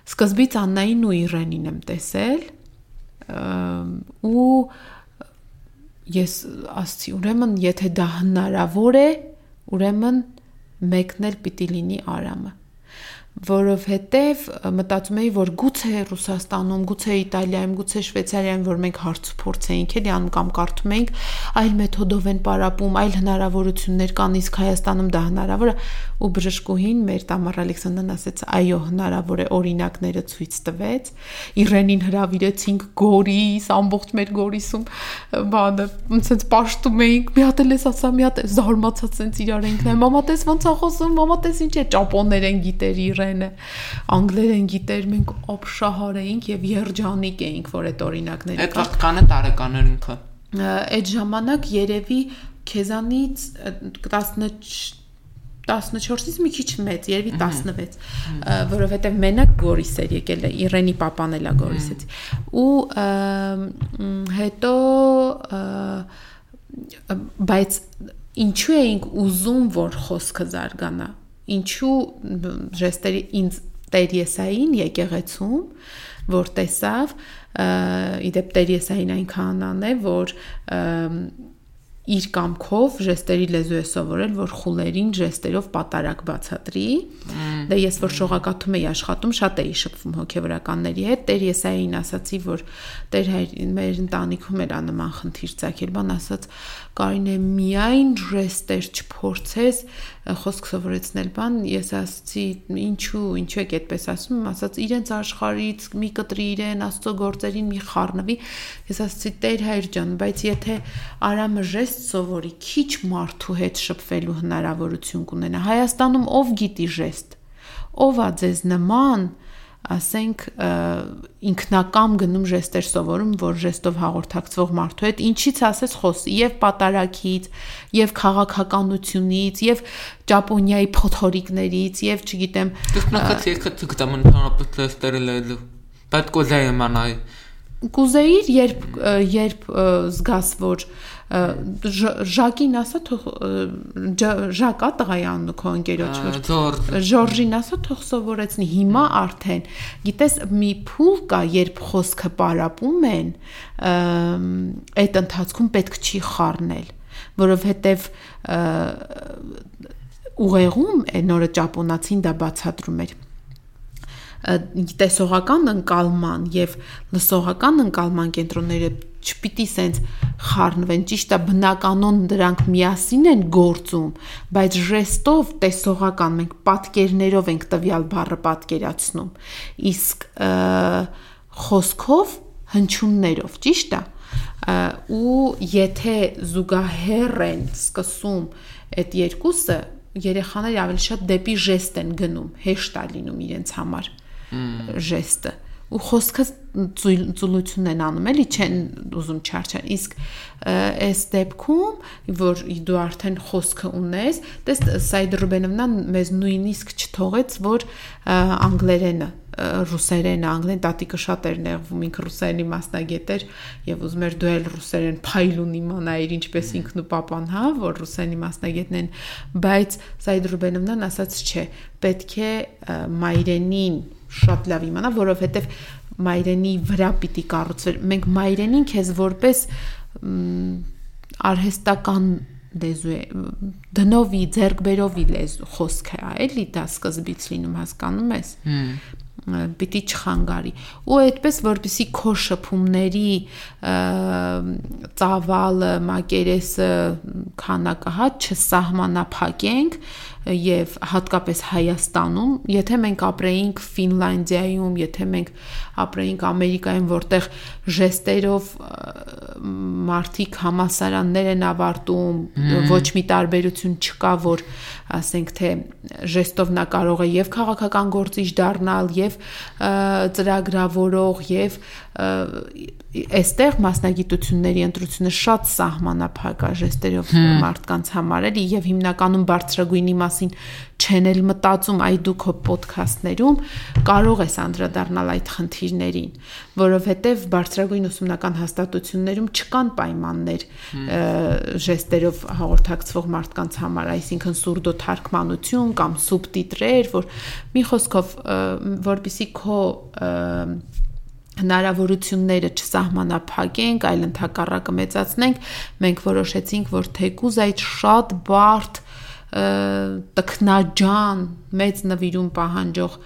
Սկզբից Աննային ու Իրենին եմ տեսել ու ես ասացի ուրեմն եթե դա հնարավոր է ուրեմն մեկն էլ պիտի լինի Արամը որովհետև մտածում էի, որ գուցե Ռուսաստանում, գուցե Իտալիայում, գուցե Շվեյցարիայում, որ մենք հարցփորձ էինք, էլի անում կամ կարդում էինք, այլ մեթոդով են պարապում, այլ հնարավորություններ կան, իսկ Հայաստանում դա հնարավոր է, ու բժշկուհին մեր Տամար Ալեքսանդրան ասեց, այո, հնարավոր է, օրինակները ցույց տվեց։ Իրենին հravirեցինք Գորիս, ամբողջ մեր Գորիսում, բանը, ոնց պաշտում էինք, մի հատ էլ էս ասա, մի հատ զարմացած sense իրար ենք նայ, մամա տես ոնց է խոսում, մամա տես ինչ է ճապոներեն գիտեր Իրեն ֆրանսերեն է, անգլերեն գիտեր, մենք օբշահար էինք եւ երջանիկ էինք, որ այդ օրինակները Այդ վաղկանը տարեկաներ ինքը։ Այդ ժամանակ երևի քեզանից 14-ից մի քիչ մեծ, երևի 16, որովհետև մենակ Գորիս էր եկել Իրենի papan էլա Գորիսից։ Ու հետո բայց ինչու էինք ուզում որ խոսքը զարգանա ինչու ժեստերի ինձ Տերեսային եկեղեցում, որ տեսավ, իդեպ Տերեսային այնքան անան է, որ իր կամքով ժեստերի լեզու է սովորել, որ խուլերին ժեստերով պատարակ բացատրի։ Դե ես որ շողակաթում էի աշխատում, շատ էի շփվում հոգեվորականների հետ։ Տեր Եսային ասացի, որ Տեր մեր ընտանիքում էր անման խնդիր ցակել, բան ասաց, Կարինե միայն ժեստեր չփորձես խոսք սովորեցնել բան, ես ասացի, ինչու, ինչու եք այդպես ասում, ասաց իրենց աշխարից մի կտրի իրեն, աստծո գործերին մի խառնվի։ Ես ասացի, Տեր հայր ջան, բայց եթե Արամը ժեստ սովորի, քիչ մարդու հետ շփվելու հնարավորություն կունենա։ Հայաստանում ով գիտի ժեստ։ Ով է ձեզ նման, ասենք ինքնակամ գնում ժեստեր սովորում, որ ժեստով հաղորդակցվող մարդու հետ ինչից ասես խոսի եւ պատարակից, եւ քաղաքականությունից, եւ Ճապոնիայի փոթորիկներից, եւ չգիտեմ, նկատի եք գտամ ընդհանրապես ժեստերը լեզու։ Բայց կոզայի մանայ։ Կուզեիր, երբ երբ զգաս, որ Ժակին ասա թող Ժակա տղայի անունը քո ընկերոջ որ Ժորժին ասա թող սովորեցնի հիմա արդեն գիտես մի փուլ կա երբ խոսքը պարապում են այդ ընթացքում պետք չի խառնել որովհետև ուղեղում նորը ճապոնացին դա բացատրում էր տեսողական ընկալման եւ լսողական ընկալման կենտրոնները չպիտի սենց խառնվեն, ճիշտ է, բնականon դրանք միասին են գործում, բայց ժեստով տեսողական մենք պատկերներով ենք տվյալ բառը պատկերացնում։ Իսկ խոսքով հնչյուններով, ճիշտ է ու եթե զուգահեռ են սկսում այդ երկուսը երեխաները ավելի շատ դեպի ժեստ են գնում, հեշտ է լինում իրենց համար ժեստը ու խոսքը ծուլություն են անում, էլի չեն ուզում չարչան։ Իսկ այս դեպքում, որ դու արդեն խոսքը ունես, դες Սայդ Ռուբենովնան մեզ նույնիսկ չթողեց, որ անգլերենը ռուսերենը, անգլեն տատիկը շատ էր նեղվում, ինքը ռուսերենի մասնագետ էր եւ ուզում էր դու էլ ռուսերեն փայլուն իմանայիր, ինչպես ինքն ու papan, հա, որ ռուսերենի մասնագետն են, բայց Սայդ Ռուբենովնան ասաց չէ, պետք է մայրենին շատ լավ իմանա, որովհետև մայրենի վրա պիտի կառուցվեր։ Մենք մայրենին քեզ որպես արհեստական լեզու է դնովի ձերկբերովի լեզու խոսք է, էլի դա սկզբից լինում հասկանում ես պիտի չխանգարի ու այդպես որպեսի քո շփումների ծավալը մակերեսը քանակահատ չսահմանափակենք եւ հատկապես Հայաստանում, եթե մենք ապրեինք Ֆինլանդիայում, եթե մենք ապրեինք Ամերիկայում, որտեղ ժեստերով մարդիկ համասարաններ են ավարտում, ոչ մի տարբերություն չկա, որ ասենք թե ժեստով նա կարող է եւ քաղաքական գործիչ դառնալ, եւ ծրագրավորող, եւ այստեղ մասնագիտությունների ընտրությունը շատ սահմանափակ է ժեստերով մարդկանց համար էլի եւ հիմնականում բարձրագույնի մասին չեն էլ մտածում այ դու քո ոդքասթներում կարող ես անդրադառնալ այդ խնդիրներին որովհետեւ բարձրագույն ուսումնական հաստատություններում չկան պայմաններ ժեստերով հաղորդակցվող մարդկանց համար այսինքն սուրդո թարգմանություն կամ սուբտիտրեր որ մի խոսքով որբիսի քո հնարավորությունները չսահմանափակենք, այլ ընդհակառակը մեծացնենք, մենք որոշեցինք, որ թեկուզ այդ շատ բարդ տքնաջան, մեծ նվիրում պահանջող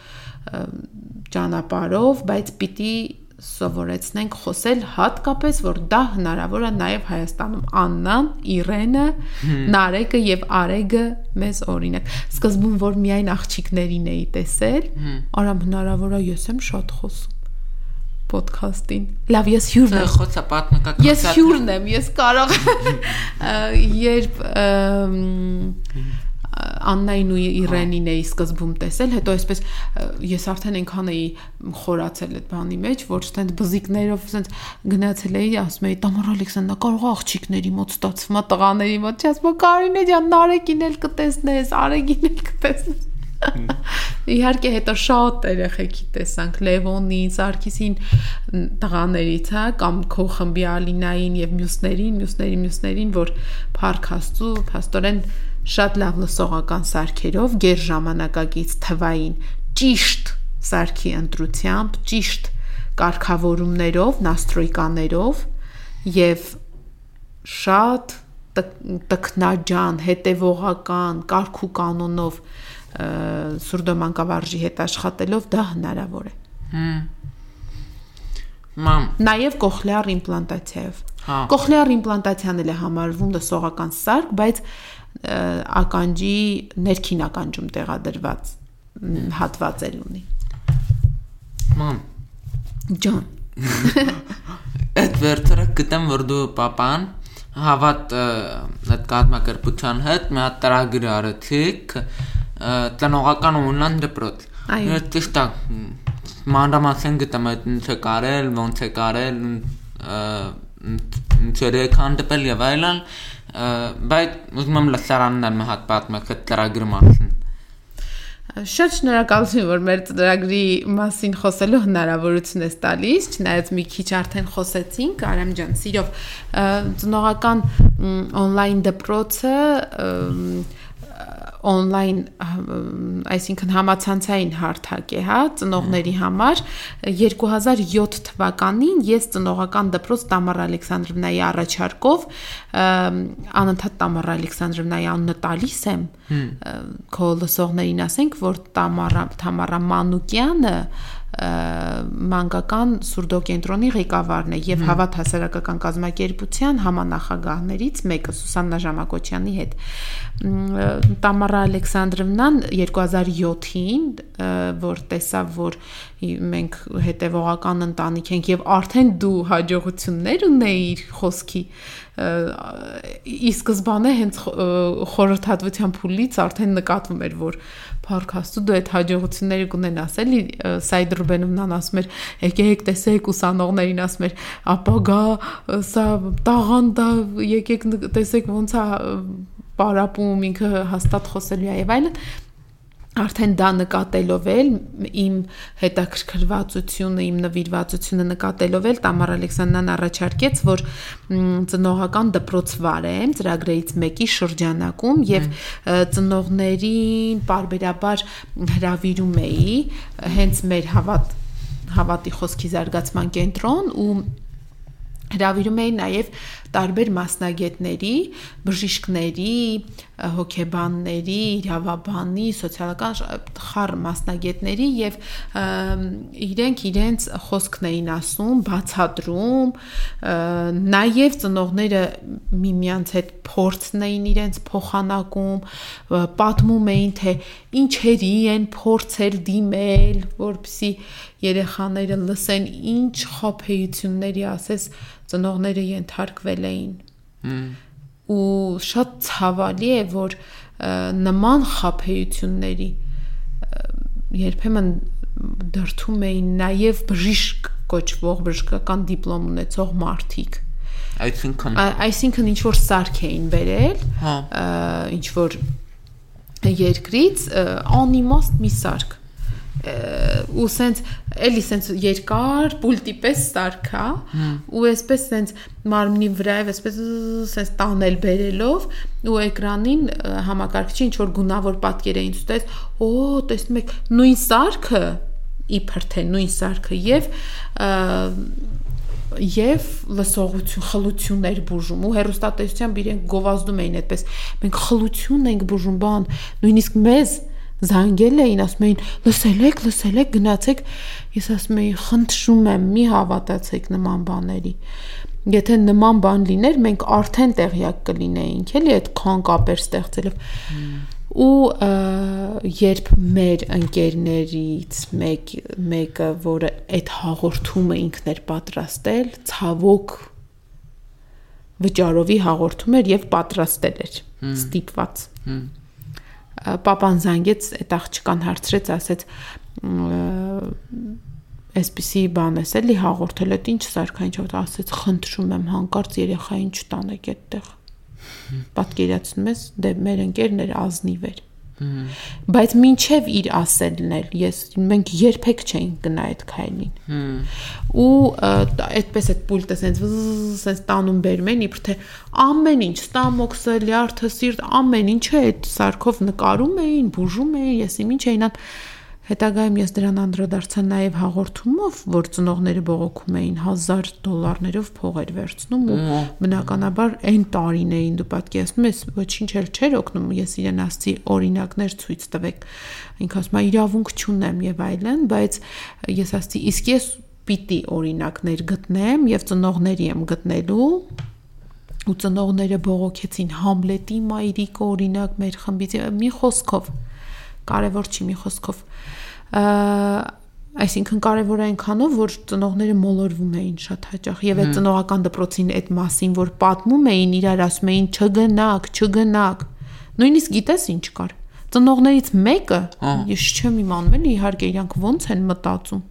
ճանապարով, բայց պիտի սովորեցնենք խոսել հատկապես որ դա հնարավոր է նաև Հայաստանում. Աննան, Իրենը, Նարեկը եւ Արեգը մեզ օրինակ։ Սկզբում որ միայն աղջիկներին էի տեսել, արամ հնարավոր է ես եմ շատ խոսում ոդքասթին։ Լավ, ես հյուրն եմ։ Խոսա պատմական։ Ես հյուրն եմ, ես կարող երբ Աննային ու Իրենին էի սկզբում տեսել, հետո այսպես ես արդեն այնքան էի խորացել այդ բանի մեջ, որ ստենց բզիկներով ասենց գնացել էի, ասում էի Տամար Ալեքսանդրա, կարող աղջիկների մոտ ստացվում է տղաների մոտ, չասում Կարինե ջան, Նարեկին էլ կտեսնես, Արեգին էլ կտեսնես Իհարկե հետո շատ երեխեքի տեսանք Լևոնի, Սարգիսին տղաներից, հա, կամ քո խմբի Ալինային եւ մյուսներին, մյուսներին, մյուսներին, որ Փարք Աստծո, փաստորեն շատ լավ լսողական սարքերով ģեր ժամանակակից թվային ճիշտ սարքի ընտրությամբ, ճիշտ կարգավորումներով, նաստրոյկաներով եւ շատ տկնաջան, հետևողական, կարգ ու կանոնով սուրդոմանկավարժի հետ աշխատելով դա հնարավոր է։ Հմ։ Մամ, Նաև կոխլեար իմպլանտացիայով։ Հա։ Կոխլեար իմպլանտացիան էլ է համարվում լսողական սարք, բայց ականջի ներքին ականջում տեղադրված հատված էլ ունի։ մամ, Ջան, այդ վերջերը գտեմ որ դու papan հավատ այդ կազմակերպության հետ մի հատ տրագիր արեցիք տնողական օնլայն դպրոց։ Այո։ ճիշտ է մանրամասն գտեմ այդ ինչ է կարել, ոնց է կարել, ը, ինչ է քանդվել եւ այլն, բայց ուզում եմ լսարանն եմ հատ պատմեք այդ տրագիրի մասին։ Շատ շնորհակալություն, որ մեր ծրագրի մասին խոսելու հնարավորություն ես տալիս, չնայած մի քիչ արդեն խոսեցինք, Արամ ջան, սիրով ծնողական on-line դպրոցը ըմ, on-line այսինքն համացանցային հարթակ է, հա, ծնողների համար 2007 թվականին ես ծնողական դպրոց Տամարա Ալեքսանդրովնայի առաջարկով անընդհատ Տամարա Ալեքսանդրովնայի անունը տալիս եմ քո լսողներին ասենք, որ Տամարա Թամարա Մանուկյանը մանկական սուրդոկենտրոնի ղեկավարն է եւ Հավատ հասարակական կազմակերպության համանախագահներից մեկը Սուսաննա Ժամակոչյանի հետ։ Տամարա Ալեքսանդրովնան 2007-ին, ը, որ տեսավ, որ մենք հետևողական ընտանիք ենք եւ արդեն դու հաջողություններ ունեիր խոսքի ի սկզբանե հենց խորհրդատվության փուլից արդեն նկատվում էր որ Փարքաստու դու այդ հաջողությունները կունենաս էլի Սայդ Ռուբենովնան ասում էր եկեք տեսեք ուսանողներին ասում էր ապագա սա տաղանդ է եկեք տեսեք ոնց է պարապում ինքը հաստատ խոսելու է եւ այլն արդեն դա նկատելով էլ իմ հետաքրքրվածությունը, իմ նվիրվածությունը նկատելով էլ Տամար Ալեքսանդրան առաջարկեց, որ ծնողական դպրոց վարեմ ծրագրերից մեկի շրջանակում եւ ծնողներին բարբերաբար հravirում էի հենց մեր հավատ հավատի խոսքի զարգացման կենտրոն ու հravirում էին նաև տարբեր մասնագետների, բժիշկների, հոգեբանների, իրավաբանի, սոցիալական խառ մասնագետների եւ իրենք իրենց խոսքն էին ասում, բացատրում, նաև ծնողները միմյանց հետ փորձն էին իրենց փոխանակում, պատմում էին թե ինչերի են փորձել դիմել, որպեսի երեխաները լսեն ինչ խափեությունների ասես ծնողները ենթարկվել էին ու շատ ցավալի է որ նման խափեությունների երբեմն դրթում էին նաև բժիշկ կոչվող բժշկական դիպլոմ ունեցող մարդիկ Այսինքն, այսինքն ինչ որ սարք էին վերել հա, ինչ որ երկրից անիմաստ մի սարք ու սենց էլի սենց երկար պուլտի պես սարքա ու այսպես սենց մարմնի վրայով այսպես սենց տանել բերելով ու էկրանին համակարգչի ինչ որ գունավոր պատկեր էին ցույց օ տեսնում եք նույն սարքը իբր թե նույն սարքը եւ եւ լսողություն, խլություններ բուժում ու հերոստատեսությամբ իրենք գովազդում էին այդպես մենք խլություն ենք բուժում բան նույնիսկ մեզ զանգել էին ասում էին լսել եք լսել եք գնացեք ես ասում էի խնդրում եմ մի հավատացեք նման բաների եթե նման բան լիներ մենք արդեն տեղյակ կլինեինք էլի այդ քան կապեր ստեղծելով ու երբ մեր ընկերներից մեկ մեկը որը այդ հաղորդումը ինքն էր պատրաստել ցավոք վճարովի հաղորդում էր եւ պատրաստել էր ստիպված հմ, պապան զանգեց այդ աղջկան հարցրեց ասեց այսպիսի բան էս էլի հաղորդել այդ ինչ սարքային չոտ ասեց խնդրում եմ հանկարծ երեխային չտանեք այդտեղ պատկերացնում ես դե մեր ընկերն էր ազնիվ էր բայց մինչև իր ասելն էլ ես մենք երբեք չէինք գնա այդ քայլին ու այդպես այդ պուլտը սենց սենց տանում բերում են իբր թե ամեն ինչ ստամոքսը լյարդը սիրտ ամեն ինչը այդ սարքով նկարում էին բուժում էին ես իմ ինչ էին ան Հետագայում ես դրան անդրադարձա նաև հաղորդումով, որ ծնողները բողոքում էին 1000 դոլարներով փողեր վերցնում ու բնականաբար այն տարիներին դու պատկերացնում ես ոչինչ էլ չէր օգնում ես իրեն ասցի օրինակներ ցույց տվեք ինքը ասում է իրավունք չունեմ եւ այլն բայց ես ասցի իսկ ես պիտի օրինակներ գտնեմ եւ ծնողների եմ գտնելու ու ծնողները բողոքեցին Համլետի մայրիկը օրինակ մեր խմբից մի խոսքով կարևոր չի մի խոսքով այսինքն կարևոր է այնքանով որ ծնողները մոլորվում էին շատ հաճախ եւ այդ ծնողական դպրոցին այդ մասին որ պատմում էին իրար ասում էին չգնաք չգնաք նույնիսկ գիտես ինչ կար ծնողներից մեկը ես չեմ իմանում էլի իհարկե իրանք ոնց են մտածում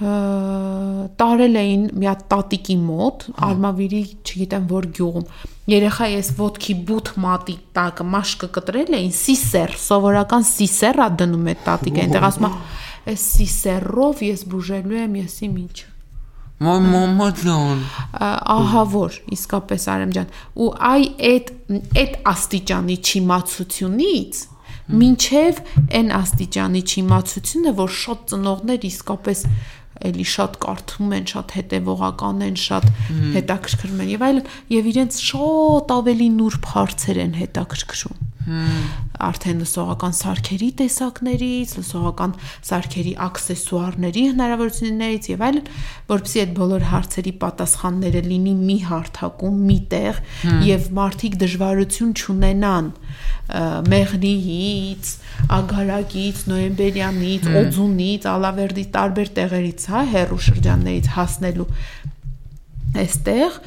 տարել էին մի հատ տատիկի մոտ, Արմավիրի, չգիտեմ որ գյուղում։ Երեխա ես ոդքի բութ մատի տակը մաշկը կտրել էին, սիսեր, սովորական սիսերա դնում է տատիկը, այնտեղ ասում է, «Էս սիսերով ես բուժելու եմ եսի միջը»։ Մամա ջան։ Ահա որ, իսկապես Արամ ջան։ Ու այ այդ այդ աստիճանի չիմացությունից մինչև այն աստիճանի չիմացությունը, որ շատ ծնողներ իսկապես էլի շատ կարդում են, շատ հետևողական են, շատ հետաքրքրում են եւ այլն եւ իրենց շատ ավելի նուրբ հարցեր են հետաքրքրում արդեն լսողական սարքերի տեսակներից, լսողական սարքերի աքսեսուարների հնարավորություններից եւ այլն, որովհետեւ այդ բոլոր հարցերի պատասխանները լինի մի հարթակում, մի տեղ եւ մարդիկ դժվարություն չունենան մեղրիից, ագարակից, նոյեմբերյանից, օձունից, ալավերդի տարբեր տեղերից, հա, հերու շրջաններից հասնելու այստեղ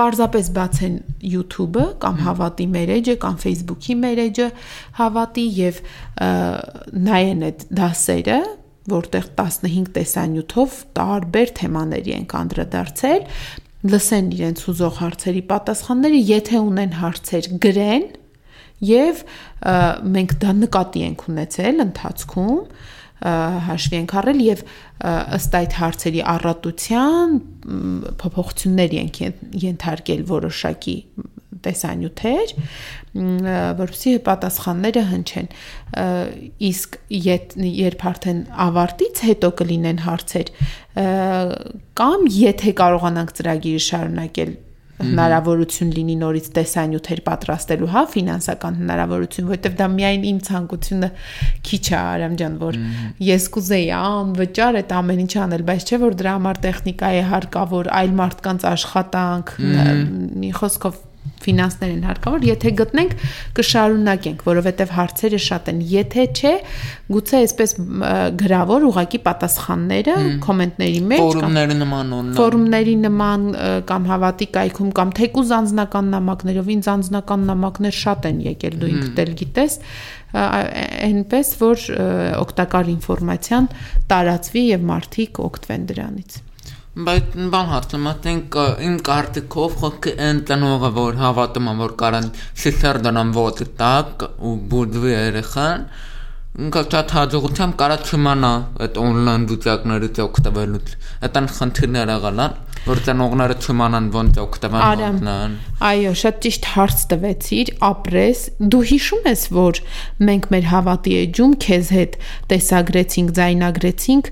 Պարզապես բացեն YouTube-ը կամ հավատի մեր էջը կամ Facebook-ի մեր էջը հավատի եւ նայեն այդ դասերը, որտեղ 15 տեսանյութով տարբեր թեմաների են անդրադարձել, լսեն իրենց ուզող հարցերի պատասխանները, եթե ունեն հարցեր, գրեն եւ մենք դա նկատի ենք ունեցել ընթացքում հաշվի ենք առել եւ ըստ այդ հարցերի առատության փոփոխություններ ենք ենթարկել որոշակի տեսանյութեր, որովհետեւ պատասխանները հնչեն։ Իսկ երբ արդեն ավարտից հետո կլինեն հարցեր, կամ եթե կարողանանք ծրագիրը շարունակել հնարավորություն լինի նորից տեսանյութեր պատրաստելու, հա, ֆինանսական հնարավորություն, որովհետև դա միայն իմ ցանկությունը քիչ է, Արամ ջան, որ ես կուզեի անվճար այդ ամեն ինչ անել, բայց չէ որ դրա համար տեխնիկա է հարկավոր, այլ մարդկանց աշխատանք, մի խոսքով ֆինանսներ են հարկավոր, եթե գտնենք կշարունակենք, որովհետև հարցերը շատ են։ Եթե չէ, գուցե այսպես գրավոր ուղակի պատասխանները կոմենտների մեջ ֆորումների նման ֆորումների նման կամ հավատի կայքում կամ թեկուզ անձնական նամակներով, ինձ անձնական նամակներ շատ են եկել, դու ինքդ էլ գիտես, այնպես որ օգտակար ինֆորմացիան տարածվի եւ մարդիկ օգտվեն դրանից բայց բան հարցում ասենք իմ կարծիքով խոսքը այն տնողը որ հավատում եմ որ կարան սիսեր դնան ոտ տակ ու բուդվի երեխան ինքը շատ հաջողությամբ կարա չիմանա այդ on-line դուծակներից օգտվելուց այդան խնդիրներ եղան որ ծնողները չիմանան ոնց օգտվել մատնան։ Այո, շատ ճիշտ հարց տվեցիր, ապրես։ Դու հիշում ես, որ մենք մեր հավատի էջում քեզ հետ տեսագրեցինք, ձայնագրեցինք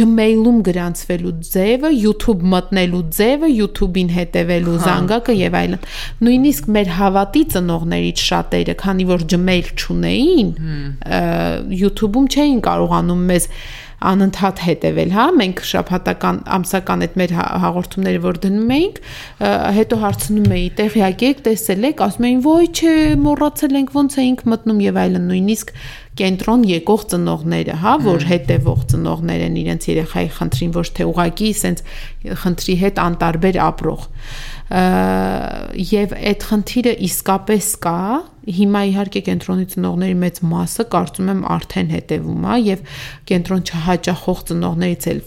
Gmail-ում գրանցվելու ձևը, YouTube մտնելու ձևը, YouTube-ին հետևելու հա։ զանգակը եւ այլն։ Նույնիսկ մեր հավատի ծնողներից շատերը, քանի որ Gmail չունեին, YouTube-ում չէին կարողանում մեզ անընդհատ հետևել, հա, մենք շաբաթական ամսական այդ մեր հա, հաղորդումները որ դնում էինք, հետո հարցնում էի, տեղյակ եք, տեսել եք, ասում էին, ոյ, չէ, մոռացել ենք, ոնց էինք մտնում եւ այլն, նույնիսկ կենտրոն եկող ծնողները, հա, որ հետևող ծնողներ են իրենց երեխայի խնդրին, ոչ թե ուղակի սենց խնդրի հետ անտարբեր ապրող եւ այդ խնդիրը իսկապես կա հիմա իհարկե կենտրոնի ծնողների մեծ մասը կարծում եմ արդեն հետևում է եւ կենտրոն չհաճախող ծնողներից էլ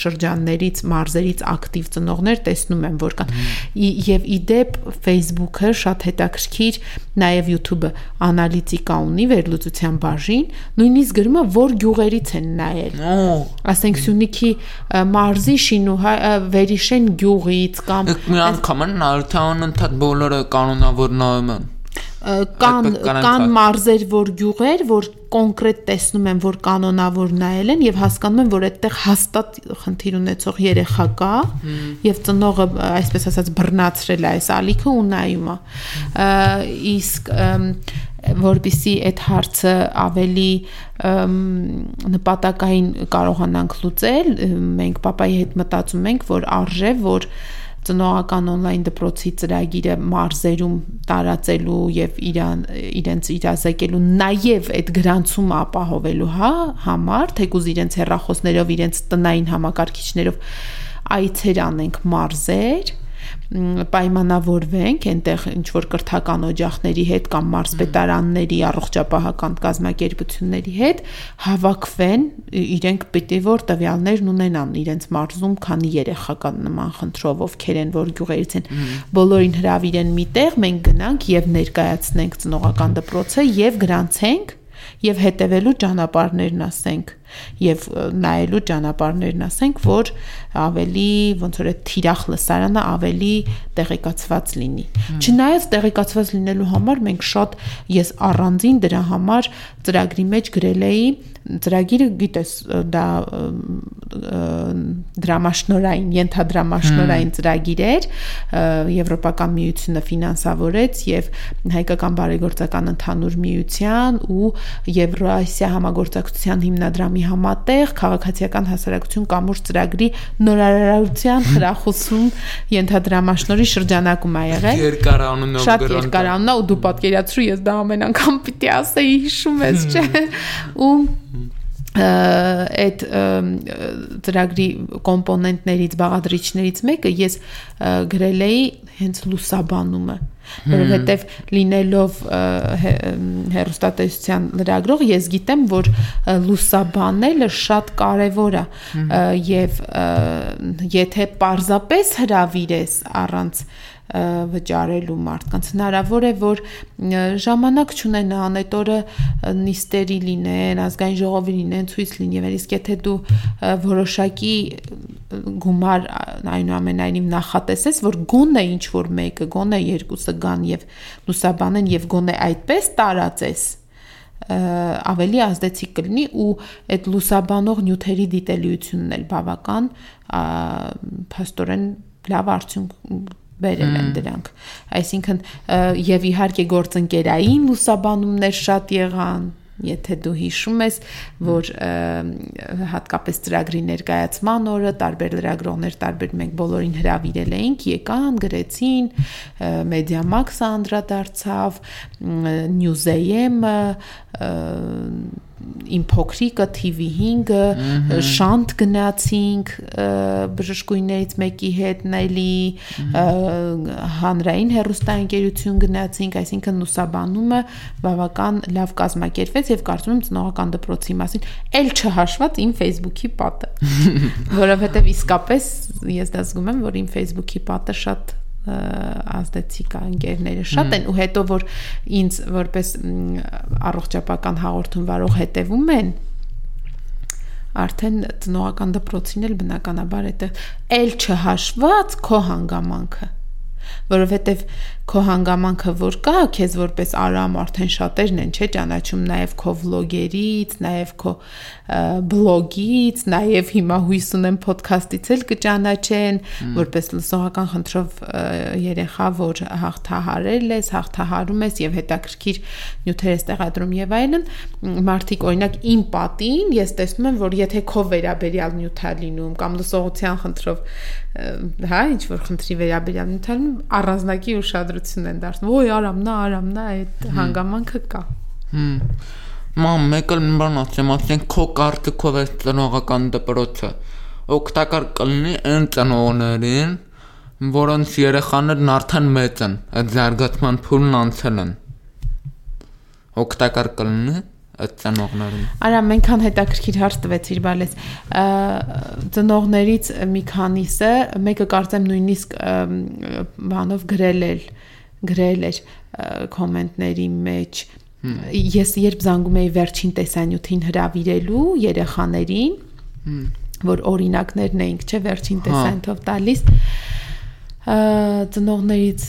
շրջաններից մարզերից ակտիվ ծնողներ տեսնում եմ որ կան եւ իդեպ Facebook-ը շատ հետաքրքիր նաեւ YouTube-ը անալիտիկա ունի վերլուծության բաժին նույնիսկ գրում է որ գյուղերից են նայել ասենք Սյունիքի մարզի շինուհա վերիշեն գյուղից կամ անգամ թե անընդհատ բոլորը կանոնավոր նայում են կան կան մարզեր, որ գյուղեր, որ կոնկրետ տեսնում են, որ կանոնավոր նայել են եւ հասկանում են, որ այդտեղ հաստատ խնդիր ունեցող երեխա կա եւ ծնողը այսպես ասած բռնացրել է այս ալիքը ու նայում է իսկ որբիսի այդ հարցը ավելի նպատակային կարողանանք լուծել մենք papayi հետ մտածում ենք որ արժե որ ծնողական on-line դպրոցի ծրագիրը մարզերում տարածելու եւ իրան իրենց իրազեկելու նաեւ այդ գրանցումը ապահովելու հա համար թեկուզ իրենց հեռախոսներով իրենց տնային համակարգիչներով այցեր անենք մարզեր պայմանավորվենք այնտեղ ինչ որ կրթական օջախների հետ կամ մարզպետարանների առողջապահական կազմակերպությունների հետ հավաքվեն իրենք պիտի որ տվյալներն ունենան իրենց մարզում քանի երեխա կան նման խնդրով ովքեր են որ գյուղերից են բոլորին հravirեն միտեղ մենք գնանք եւ ներկայացնենք ծնողական դպրոցը եւ գրանցենք եւ հետեւելու ճանապարհներն ասենք եւ նայելու ճանապարհներն ասենք, որ ավելի ոնց որ այդ թիրախ լսարանը ավելի տեղեկացված լինի։ Չնայած տեղեկացված լինելու համար մենք շատ ես առանձին դրա համար ծրագրի մեջ գրել էի ծրագիրը գիտես դա դրամաշնորային, ենթադրամաշնորային ծրագիր էր, Եվրոպական միությունը ֆինանսավորեց եւ հայկական բարեգործական ընդհանուր միության ու Եվրասիա համագործակցության հիմնադրամի համատեղ քաղաքացիական հասարակություն կամուրջ ծրագրի նորարարության խրախուսում ենթադրամաշնորի շրջանակում ա եղել։ Երկար անունով Շատ երկար անունա ու դու պատկերացրու ես դա ամեն անգամ պիտի ասեի հիշում ես, չէ։ Ու այդ ծրագրի կոմպոնենտներից, բաղադրիչներից մեկը ես գրել էի հենց լուսաբանումը որովհետև լինելով հերոստատեսության լրագրող ես գիտեմ որ լուսաբանելը շատ կարևոր է եւ եթե parzapes հravirես առանց վճարելու մարդկանց հնարավոր է որ ժամանակ չունենան այդ օրը նիստերի լինեն ազգային ժողովի լինեն ցույց լինի իսկ եթե դու որոշակի գումար այնուամենայնիվ նախատեսես որ գոնե ինչ որ մեկը գոնե երկուսը գան եւ լուսաբանեն եւ գոնե այդպես տարածես ավելի ազդեցիկ կլինի ու այդ լուսաբանող նյութերի դիտելիությունն էլ բավական փաստորեն լավ արդյունք բերել են դրանք այսինքն եւ իհարկե գործընկերային լուսաբանումներ շատ եղան Եթե դու հիշում ես, որ հատկապես ծրագրի ներկայացման օրը տարբեր լրագրողներ տարբեր մենք բոլորին հրավիրել էինք, եկան, գրեցին, Media-Max-ը անդրադարձավ, News-AM-ը, իմ փոքրիկը TV5-ը շանտ գնացինք բժշկույներից մեկի հետ նայլի հանրային հերոստանգերություն գնացինք, այսինքն լուսաբանումը բավական լավ կազմակերպվեց եւ կարծում եմ ծնողական դպրոցի մասին ել չհաշված իմ Facebook-ի պատը, որովհետեւ իսկապես ես դա զգում եմ, որ իմ Facebook-ի պատը շատ ազդեցիկ է ընկերները շատ են ու հետո որ ինձ որպես առողջապական հաղորդում վարող հետևում են արդեն ծնողական դպրոցին էլ բնականաբար այդտեղ ել չհաշված քո հանգամանքը որովհետև քո հանգամանքը որ կա, քեզ որպես արամ արդեն շատերն են, չէ, ճանաչում նաև քո վլոգերից, նաև քո բլոգից, նաև հիմա հույս ունեմ ոդքասթից էլ կճանաչեն, որպես լսողական խնդրով երեխա, որ հաղթահարել ես, հաղթահարում ես եւ հետաքրքիր նյութեր ես տեղադրում եւ այլն, մարդիկ օրինակ իմ պատին ես տեսնում եմ, որ եթե քո վերաբերյալ նյութ է լինում կամ լսողության խնդրով հա ինչ որ խնդրի վերաբերյալ նյութ է լինում, առանձնակի ուշադրություն են դարձնում։ Ոյ, արամ, նա, արամ, նա այդ հանգամանքը կա։ Հմ Մամ, մեկ էլ բան ասեմ, ասենք քո կարտիկով է ծնողական դպրոցը։ Օգտակար կլինի այն ծնողներին, որոնց երեխաներն արդեն մեծ են, այդ զարգացման փուլն անցել են։ Օգտակար կլինի այդ ծնողներին։ Արա մենքան հետաքրքիր հարց տվեցիր, բալես։ Ծնողներից մի քանիսը, մեկը կարծեմ նույնիսկ բանով գրել էր, գրել էր կոմենտների մեջ, ես երբ զանգում էի վերջին տեսանյութին հravirելու երեխաներին, որ օրինակներն էինք, չէ, վերջին հա։ տեսանյութով տալիս, ծնողներից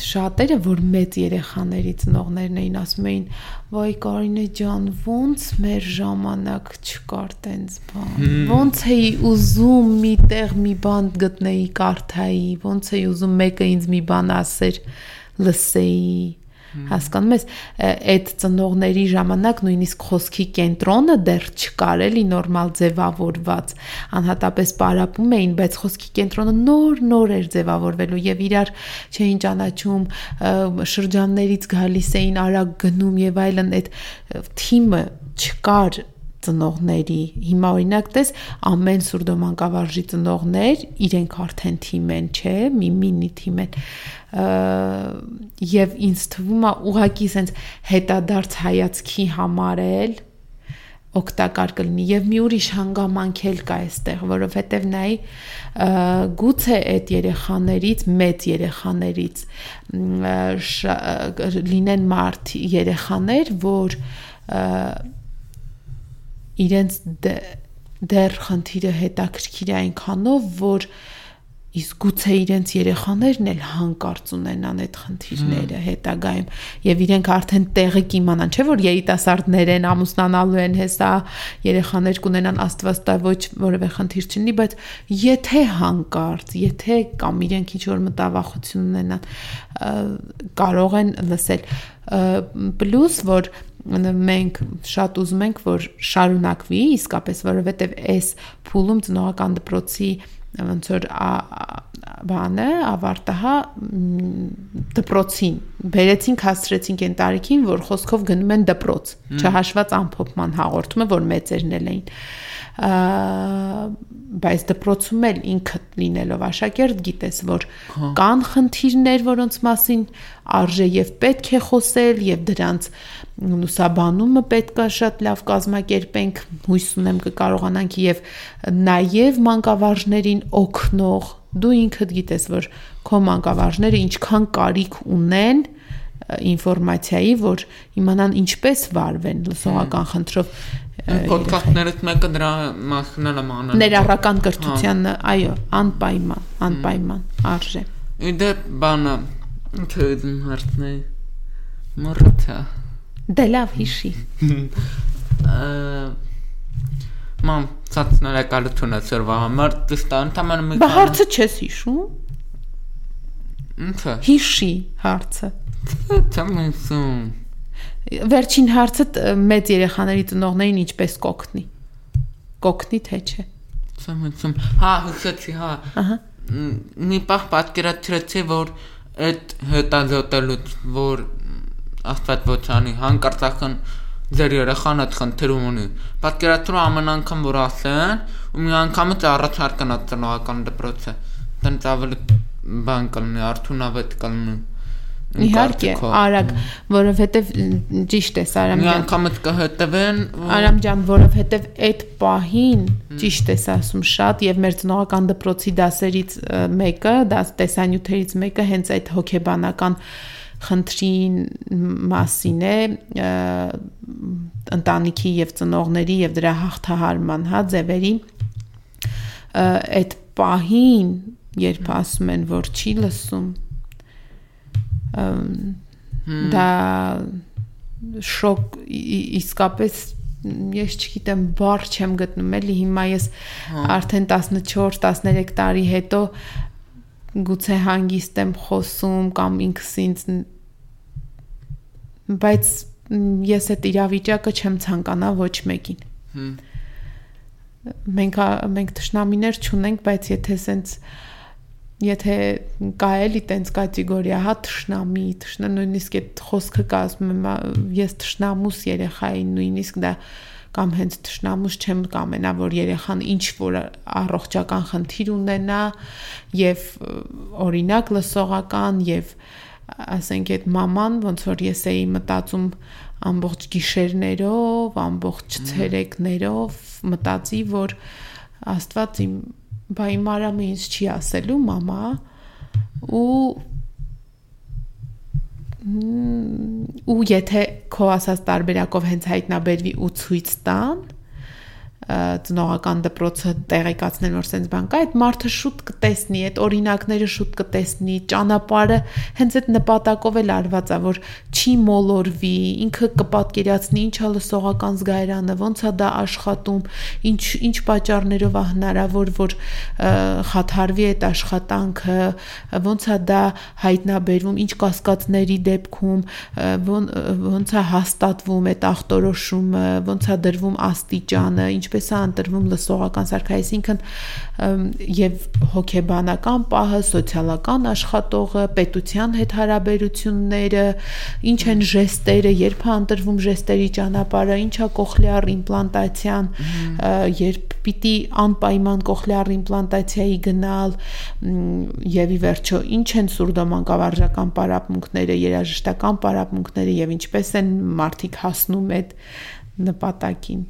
շատերը, որ մեծ երեխաների ծնողներն էին ասում էին, «Վայ Կարինե ջան, ոնց մեր ժամանակ չկար տենց բան։ Ոնց էի ուզում մի տեղ մի բան գտնեի, կարդայի, ոնց էի ուզում մեկը ինձ մի բան ասեր, լսեի» Հասկանում ես, այդ ծնողների ժամանակ նույնիսկ խոսքի կենտրոնը դեռ չկար էլի նորմալ ձևավորված։ Անհատապես պարապում էին, բայց խոսքի կենտրոնը նոր-նոր էր ձևավորվելու եւ իրար չէին ճանաչում, շրջաններից գալիս էին արագ գնում եւ այլն այդ թիմը չկար ծնողների հիմա օրինակ տես ամեն սուրդոմանկավարժի ծնողներ իրենք արդեն թիմ են, չէ, մի մինի թիմ են եւ ինձ թվում է ուղակի sense հետադարձ հայացքի համար էլ օգտակար կլինի եւ մի ուրիշ հանգամանք էլ կա այստեղ, որովհետեւ նայ գուցե այդ երեխաներից, մեծ երեխաներից լինեն մարդ երեխաներ, որ իրենց դեռ խնդիրը հետաքրքիր է այնքանով, որ իսկ գուցե իրենց երեխաներն էլ հանկարծ ունենան այդ խնդիրները հետագայում եւ իրենք արդեն տեղը կիմանան չէ որ երիտասարդներ են ամուսնանալու են հեսա երեխաներ կունենան աստված տա ոչ որևէ խնդիր չունի բայց եթե հանկարծ եթե կամ իրենք ինչ որ մտավախություն ունենան կարող են լսել պլյուս որ մենք շատ ուզում ենք որ շարունակվի իսկապես որովհետև այս փուլում ծնողական դպրոցի ոնց որ բանը ավարտահա դպրոցին բերեցինք հասցրեցինք այն տարիքին որ խոսքով գնում են դպրոց չհաշված ամփոփման հաղորդումը որ մեծերն էլ էին բայց դպրոցում էլ ինքդ լինելով աշակերտ գիտես որ հա։ կան խնդիրներ որոնց մասին արժե եւ պետք է խոսել եւ դրանց լուսաբանումը պետք է շատ լավ կազմակերպենք հույս ունեմ կկարողանանք եւ նաեւ մանկավարժներին օգնող դու ինքդ գիտես որ քո մանկավարժները ինչքան կարիք ունեն ինֆորմացիայի, որ իմանան ինչպես վարվեն լսողական խնդրով Պոդքասթներից մեկը դրա մասն էլ եմ անել։ Ներառական կրթության, այո, անպայման, անպայման արժե։ Իդե բանը թե հարցնի մռթա։ Դե լավ հիշի։ Մամ, ցածները կալությունը ծրվա համար դստա ընդամենը մի Բա հարցը չես հիշում։ Ինչա։ Հիշի հարցը։ Ցամսում Վերջին հարցը մեծ երեխաների ծնողներին ինչպես կօգնի։ Կօգնի թե չէ։ Սամեցում։ Հա, հուսեցի, հա։ Ահա։ Մի պահ պատկերացրեցի, որ այդ հետազոտելուց, որ աստված ոչանի հանկարծական ձեր երեխան այդ խնդիրում ունի։ Պատկերացրու ամեն անգամ որ ասեն, ու մի անգամից առաջարկն ածնողական դպրոցը։ Դրանց ավելի բան կլինի, արդյունավետ կլինի։ Իհարկե, արագ, որովհետև ճիշտ է Սարամ ջան։ Մի անգամդ կհետևեն։ Արամ ջան, որովհետև այդ պահին ճիշտ ես ասում շատ եւ մեր ծնողական դպրոցի դասերից մեկը, դաս տեսանյութերից մեկը հենց այդ հոգեբանական խնդրին մասին է ընտանիքի եւ ծնողների եւ դրա հաղթահարման հա ձևերի այդ պահին երբ ասում են որ չի լսում դա շոկ իսկապես ես չգիտեմ բառ չեմ գտնում էլի հիմա ես հա։ արդեն 14-13 տարի հետո գուցե հանգիստ եմ խոսում կամ ինքս ինձ բայց ես այդ իրավիճակը չեմ ցանկանա ոչ մեկին մենք մենք ճշնամիներ չունենք բայց եթե սենց եթե կա էլի տենց կատեգորիա, հա թշնամի, թշնա նույնիսկ այդ խոսքը կա, ասում եմ, ես թշնամուս երեխայի նույնիսկ դա կամ հենց թշնամուս չեմ կամենա, որ երեխան ինչ որ առողջական խնդիր ունենա եւ օրինակ լսողական եւ ասենք այդ մաման ոնց որ ես էի մտածում ամբողջ գիշերներով, ամբողջ ցերեկներով մտածի, որ Աստված իմ բա իմ Մարամը ինձ չի ասելու մամա ու ու եթե քո ասած տարբերակով հենց հայտնաբերվի ու ցույց տան ծնողական դպրոցը տեղեկացնել որ sense բան կա, այդ մարդը շուտ կտեսնի, այդ օրինակները շուտ կտեսնի, ճանապարհը հենց այդ նպատակով էլ արված է, որ չի մոլորվի, ինքը կպատկերացնի ինչա լսողական զգայարանը, ոնց է դա աշխատում, ինչ ինչ պատճառներով է հնարավոր որ խաթարվի այդ աշխատանքը, ոնց է դա հայտնաբերվում, ինչ կասկածների դեպքում, ոնց է հաստատվում այդ ախտորոշումը, ոնց է դրվում աստիճանը, ինչպես է ընտրվում լսողական սարքը, այսինքն եւ հոգեբանական պահը, սոցիալական աշխատողը, պետության հետ հարաբերությունները, ինչ են ժեստերը, երբ է ընտրվում ժեստերի ճանապարհը, ինչա կոխլեար իմպլանտացիան, երբ պիտի անպայման կոխլեար իմպլանտացիայի գնալ եւ ի վերջո ինչ են սուրդոմանկավարժական պարապմունքները, երաժշտական պարապմունքները եւ ինչպես են մարդիկ հասնում այդ նպատակին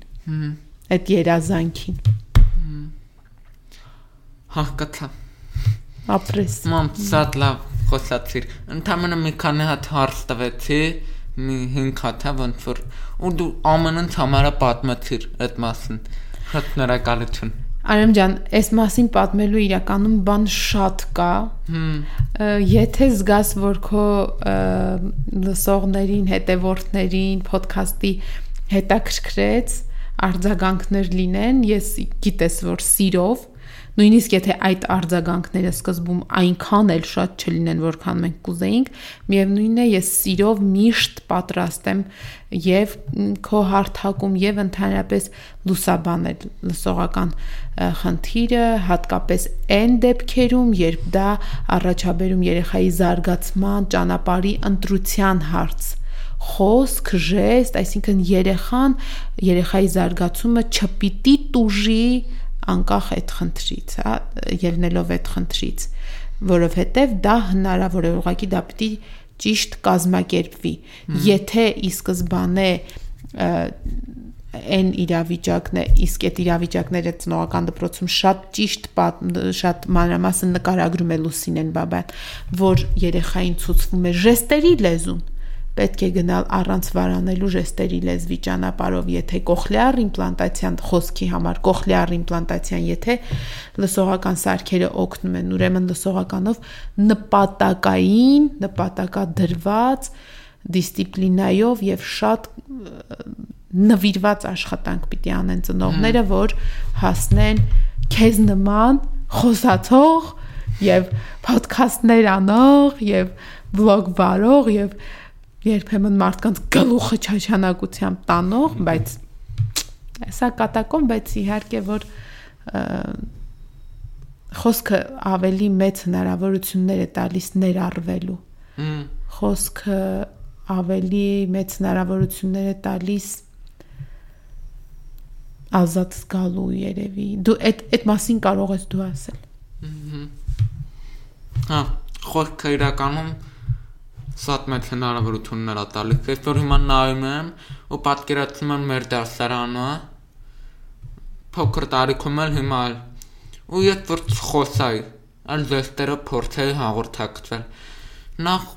այդ երազանքին հակացա ապրես մամ շատ լավ խոսացիր ընդամենը մի քանի հատ հարց տվեցի մի 5 հատ ոնց որ ու դու ամենն համարը պատմեցիր այդ մասին շատ նորակալություն Արամ ջան, այս մասին պատմելու իրականում բան շատ կա։ Եթե զգաս, որ քո լսողներին, հետևորդներին ոդքասթի հետաքրքրեց, արձագանքներ լինեն, ես գիտես որ սիրով նույնիսկ եթե այդ արձագանքները սկզբում այնքան էլ շատ չլինեն, որքան մենք կուզեինք, միևնույնն է ես սիրով միշտ պատրաստ եմ եւ քո հարթակում եւ ընդհանրապես լուսաբանել լսողական խնդիրը, հատկապես այն դեպքերում, երբ դա առաջաբերում երեխայի զարգացման ճանապարհի ընտրության հարց խոսք, ժեստ, այսինքն երեխան, երեխայի զարգացումը չպիտի տուժի անկախ այդ խնդրից, հա, ելնելով այդ խնդրից, որովհետև դա հնարավոր է, ուղղակի դա պիտի ճիշտ կազմակերպվի։ Եթե ի սկզբանե այն իրավիճակն է, իսկ այդ իրավիճակները ծնողական դպրոցում շատ ճիշտ շատ մանրամասն նկարագրում է Լուսինեն բաբան, որ երեխային ցուցվում է ժեստերի լեզուն, պետք է գնալ առանց վարանելու ժեստերի լեզվի ճանապարհով, եթե կոխլեար իմպլանտացիան խոսքի համար, կոխլեար իմպլանտացիան, եթե լսողական սարքերը օգնում են, ուրեմն լսողականով նպատակային, նպատակադրված դիսցիպլինայով եւ շատ նվիրված աշխատանք պիտի անեն ծնողները, որ հասնեն քեզ նման խոսացող եւ ոդքասթներ անող եւ վլոգ վարող եւ երբեմն մարդկանց գլուխը չաչանակությամբ տանող, բայց սա կատակոն, բայց իհարկե որ խոսքը ավելի մեծ հնարավորություններ է տալիս ներառվելու։ Խոսքը ավելի մեծ հնարավորություններ է տալիս ազատ զգալու երևի։ Դու այդ այդ մասին կարող ես դու ասել։ Հա, խոսքը իրականում շատ մեծ հնարավորություններ է տալիս։ որ հիմա նայում եմ ու պատկերացնում եմ մեր դասարանը փոքր տարիքում էլ հիմա ու ես որ խոսայի, այլ դեստերը փորձեի հաղորդակցել։ Նախ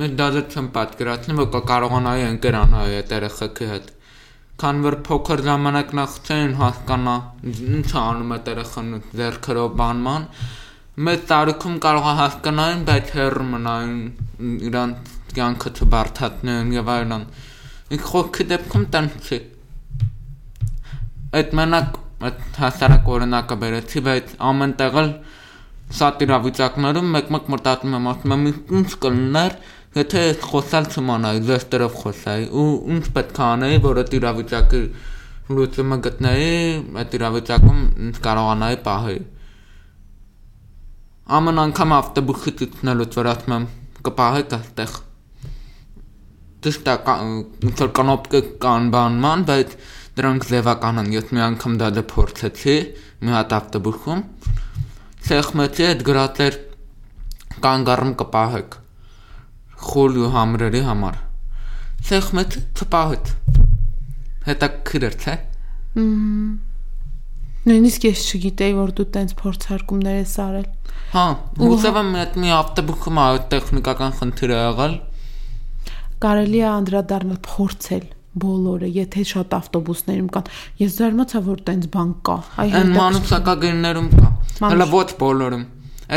մեր դասը չեմ պատկերացնում, որ կարողանայի ընկերանալ այդ երեխեքի հետ քան որ փոքր ժամանակ նախ չեն հասկանա ինչ անում է երեխան ձերքերով բանման մեծ տարիքում կարող է հասկանային, բայց հեռու մնային իրանց կյանքը չբարթացնեն եւ այլն։ Ինք խոսքի դեպքում տենց չի։ Այդ մենակ այդ հասարակ օրինակը բերեցի, բայց ամեն տեղ էլ շատ իրավիճակներում մեկ-մեկ մտածում եմ, ասում եմ, ինչ կլներ, եթե խոսալ չմանայի, զեստերով խոսայի, ու ինչ պետք է անեի, որ այդ իրավիճակը լուծումը գտնեի, այդ իրավիճակում կարողանայի պահել ամեն անգամ ավտոբուսի ցուցնելուց որ ասում եմ կպահեք այստեղ դժտա ինչ-որ կանոպկը կան բանման, բայց դրանք ձևական են։ Ես մի անգամ դա դե փորձեցի մի հատ ավտոբուսում։ Սեղմեցի այդ գրածեր կանգառում կպահեք խոլյու համրերի համար։ Սեղմեցի չպահեց։ Հետա քրեր չէ։ Նույնիսկ ես չգիտեի որ դու տենց փորձարկումներ ես արել։ Հա, հուսով եմ այդ մի ավտոբուխում այդ տեխնիկական խնդիր է եղել։ Կարելի է անդրադառնալ փորձել, բոլորը, եթե շատ ավտոբուսներում կան։ Ես զարմացա, որ տենց բան կա։ Այ հետաքրքիր։ մանուկսակագերներում կա։ Հələ ոչ բոլորում։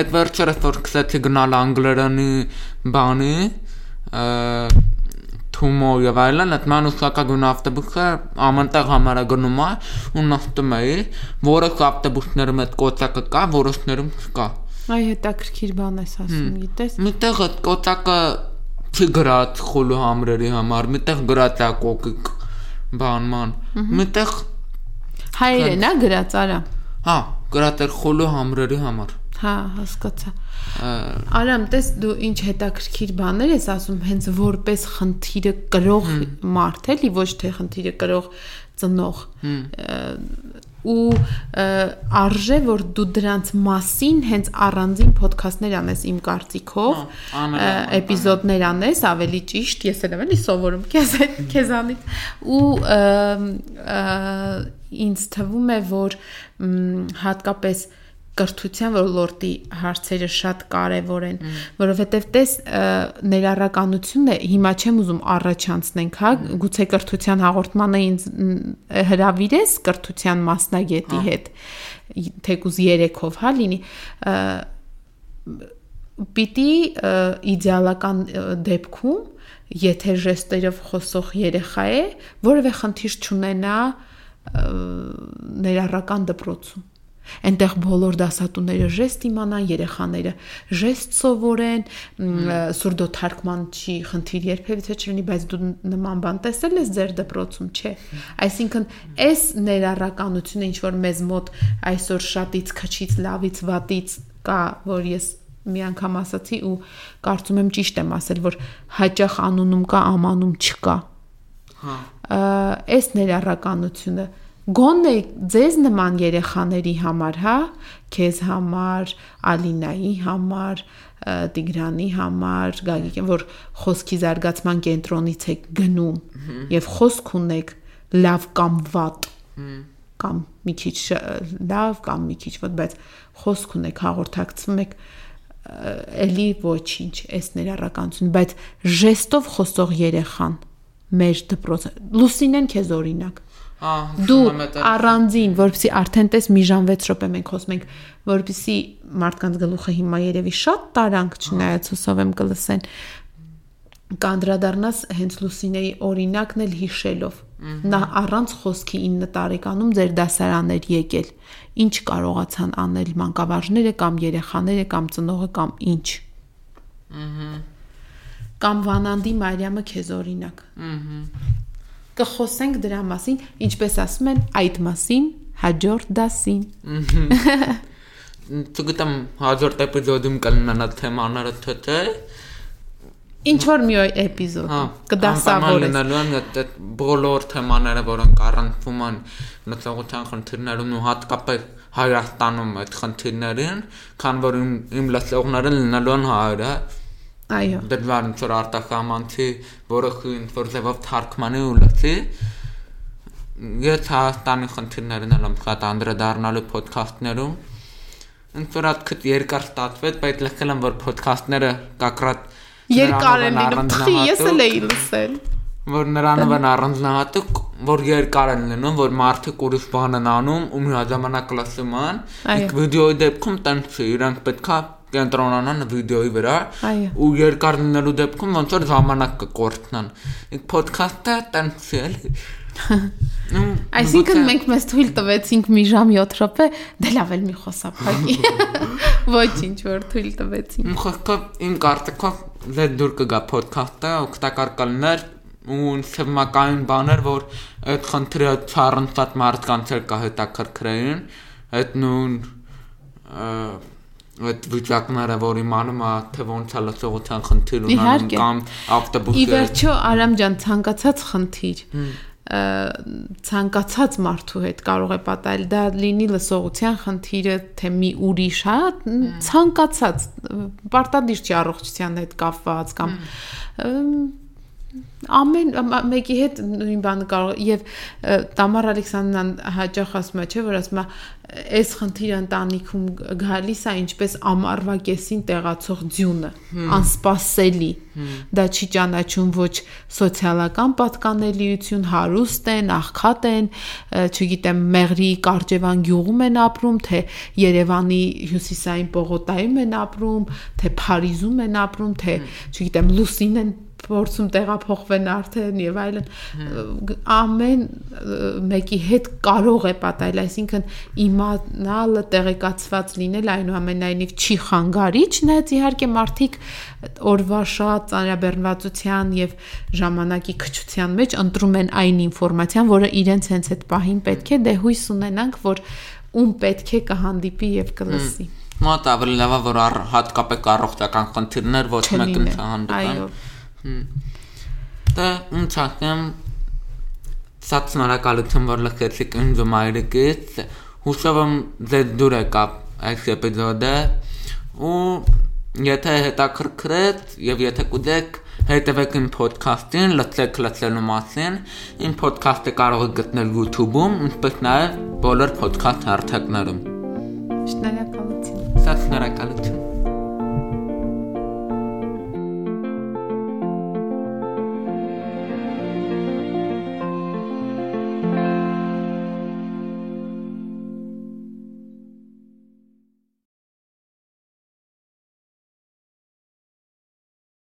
Այդ վերջերս որ սկսեցի գնալ անգլերենի բանի, Թումո եւ այլն, այդ մանուկսակագուն ավտոբուսը ամենտեղ համարա գնում է ու նստում էի, որոշ ավտոբուսներում այդ կոծակը կա, որոշներում չկա։ Այ հետաքրքիր բան ես ասում, գիտես։ Միտեղ այդ կոծակը չի գրած խոլու համրերի համար, միտեղ գրած է կոկիկ բանման։ Միտեղ Հայերեն է գրած արա։ հա, գրած է խոլու համրերի համար։ Հա, հասկացա։ Արամ, տես դու ինչ հետաքրքիր բաներ ես ասում, հենց որպես խնդիրը կրող մարդ էլի, ոչ թե խնդիրը կրող ծնող։ ու արժե որ դու դրանց մասին հենց առանձին ոդքասթներ անես իմ կարծիքով, Հա, էպիզոդներ անես, ավելի ճիշտ, ես էլ եմ էլի սովորում քեզ քեզանից ու ինձ թվում է որ հատկապես կրթության ոլորտի հարցերը շատ կարևոր են, որովհետև տես ը, ներառականությունը հիմա չեմ ուզում առաջանցնենք, հա, գուցե կրթության հաղորդմանը ինձ հրավիրես կրթության մասնագետի հետ, թեկուզ 3-ով, հա, լինի, պիտի իդեալական դեպքում եթե ժեստերով խոսող երեխա է, որևէ խնդիր չունենա ներառական դպրոցում։ Այնտեղ բոլոր դասատուները ժեստ իմանան, երեխաները ժեստ սովորեն, սուրդո թարգման չի խնդիր երբևիցե չլինի, բայց դու նման բան տեսել ես ձեր դպրոցում, չէ։ Այսինքն, այս ներառականությունը ինչ որ մեզ մոտ այսօր շատից, քչից, լավից, վատից կա, որ ես մի անգամ ասացի ու կարծում եմ ճիշտ եմ ասել, որ հաճախ անունում կա, ամանում չկա։ հա։ Այս ներառականությունը գոնե ձեզ նման երեխաների համար, հա, քեզ համար, Ալինայի համար, Տիգրանի համար, Գագիկեն, որ խոսքի զարգացման կենտրոնից եք գնում եւ խոսք ունեք լավ կամ վատ կամ մի քիչ լավ կամ մի քիչ վատ, բայց խոսք ունեք, հաղորդակցվում եք էլի ոչինչ, այս ներառականություն, բայց ժեստով խոսող երեխան մեր դպրոցը Լուսինեն քեզ օրինակ դու առանձին, որպեսի արդեն տես մի ժամ 6 րոպե մենք խոսում ենք, որպեսի մարդկանց գլուխը հիմա երևի շատ տարանք չնայած հուսով եմ կլսեն կանդրադառնաս հենց Լուսինեի օրինակն էլ հիշելով։ Նա առանց խոսքի 9 տարեկանում ձեր դասարաններ եկել։ Ինչ կարողացան անել մանկավարժները կամ երեխաները կամ ծնողը կամ ինչ։ Կամ Վանանդի Մարիամը քեզ օրինակ։ Կխոսենք դրա մասին, ինչպես ասում են, այդ մասին հաջորդ դասին։ Չգիտեմ հաջորդ էպիզոդում կլինան այդ թեմաները թե թե Ինչ որ մի էպիզոդ հա կդասավորես։ լինելու են այդ բոլոր թեմաները որոնք առնչվում են մտածողության խնդիրներուն ու հատկապես Հայաստանում այդ խնդիրներին, քան որ իմ, լսողները լինելու են հայերը, Այո։ դժվար ինչ որ արտասահմանցի, որը ինչ որ ձևով թարգմանի ու լսի, ես Հայաստանի խնդիրներն եմ շատ անդրադառնալու ոդքասթներում ինչ որ այդ քիչ երկար ստացվեց, բայց լսել եմ որ ոդքասթները կակրատ Երկար են լինում, թխի, ես էլ էի լսել։ որ նրանով են առանձնահատուկ, որ երկար են լինում, որ մարդիկ ուրիշ բան են անում ու միաժամանակ լսում են։ Իսկ վիդեոյի դեպքում տենց չի, իրանք պետքա կենտրոնանան վիդեոյի վրա ու երկար լինելու դեպքում ոնց որ ժամանակ կկորցնան։ Իսկ ոդքասթը տենց էլի։ Այսինքն մենք մեզ թույլ տվեցինք մի ժամ 7 րոպե, դե լավ էլ մի խոսափակի։ Ոչինչ որ թույլ տվեցինք։ Իմ խոսքը իմ կարծիքով դե դուր կգա ոդքասթը օգտակար կլներ ու թեմական բաներ, որ այդ խնդրը չառնցած մարդկանց էլ կա հետաքրքրեին, այդ նույն այդ վիճակները, որ իմանում է թե ոնց է լսողության խնդիր ունենում կամ Ի ավտոբուսի վերջո Արամ ջան ցանկացած խնդիր ցանկացած մարդու հետ կարող է պատահել դա լինի լսողության խնդիրը թե մի ուրիշ հա ցանկացած պարտադիր չի առողջության հետ կապված կամ ամեն մեկի հետ նույն բանը կարող եւ Տամար Ալեքսանդրան հաճախ ասում է, չէ, որ ասում է այս խնդիրը ընտանիքում գալիս է ինչպես ամառվա կեսին տեղացող ձյունը, անսպասելի։ Դա չի ճանաչում ոչ սոցիալական պատկանելիություն, հարուստ են, աղքատ են, չգիտեմ, Մեղրի Կարճևան գյուղում են ապրում, թե Երևանի հյուսիսային պողոտայում են ապրում, թե Փարիզում են ապրում, թե չգիտեմ, Լուսին են փորձում տեղափոխվեն արդեն եւ այլն ամեն մեկի հետ կարող է պատահել այսինքն իմանալը տեղեկացված լինել այնուամենայնիվ չի խանգարիչ նայած իհարկե մարդիկ օրվա շատ ծանրաբեռնվածության եւ ժամանակի քչության մեջ ընտրում են այն ինֆորմացիան որը իրենց հենց այդ պահին պետք է դե հույս ունենանք որ ում պետք է կհանդիպի եւ կլսի Մոտ ավելի լավ է որ հատկապես առողջական խնդիրներ ոչ չլինեն չհանդիպեն։ այո Դե ունցակեմ Սա շնորհակալություն որ լսեցիք ինձ ու մայրիկից։ Հուսով եմ ձեզ դուր եկավ այս էպիզոդը ու եթե հետաքրքրեց եւ եթե կուզեք հետևեք իմ ոդքասթին, լսեք լսելու մասին։ Իմ ոդքասթը կարող եք գտնել YouTube-ում, ինչպես նաեւ բոլոր ոդքասթ հարթակներում։ շնորհակալություն Սա շնորհակալություն։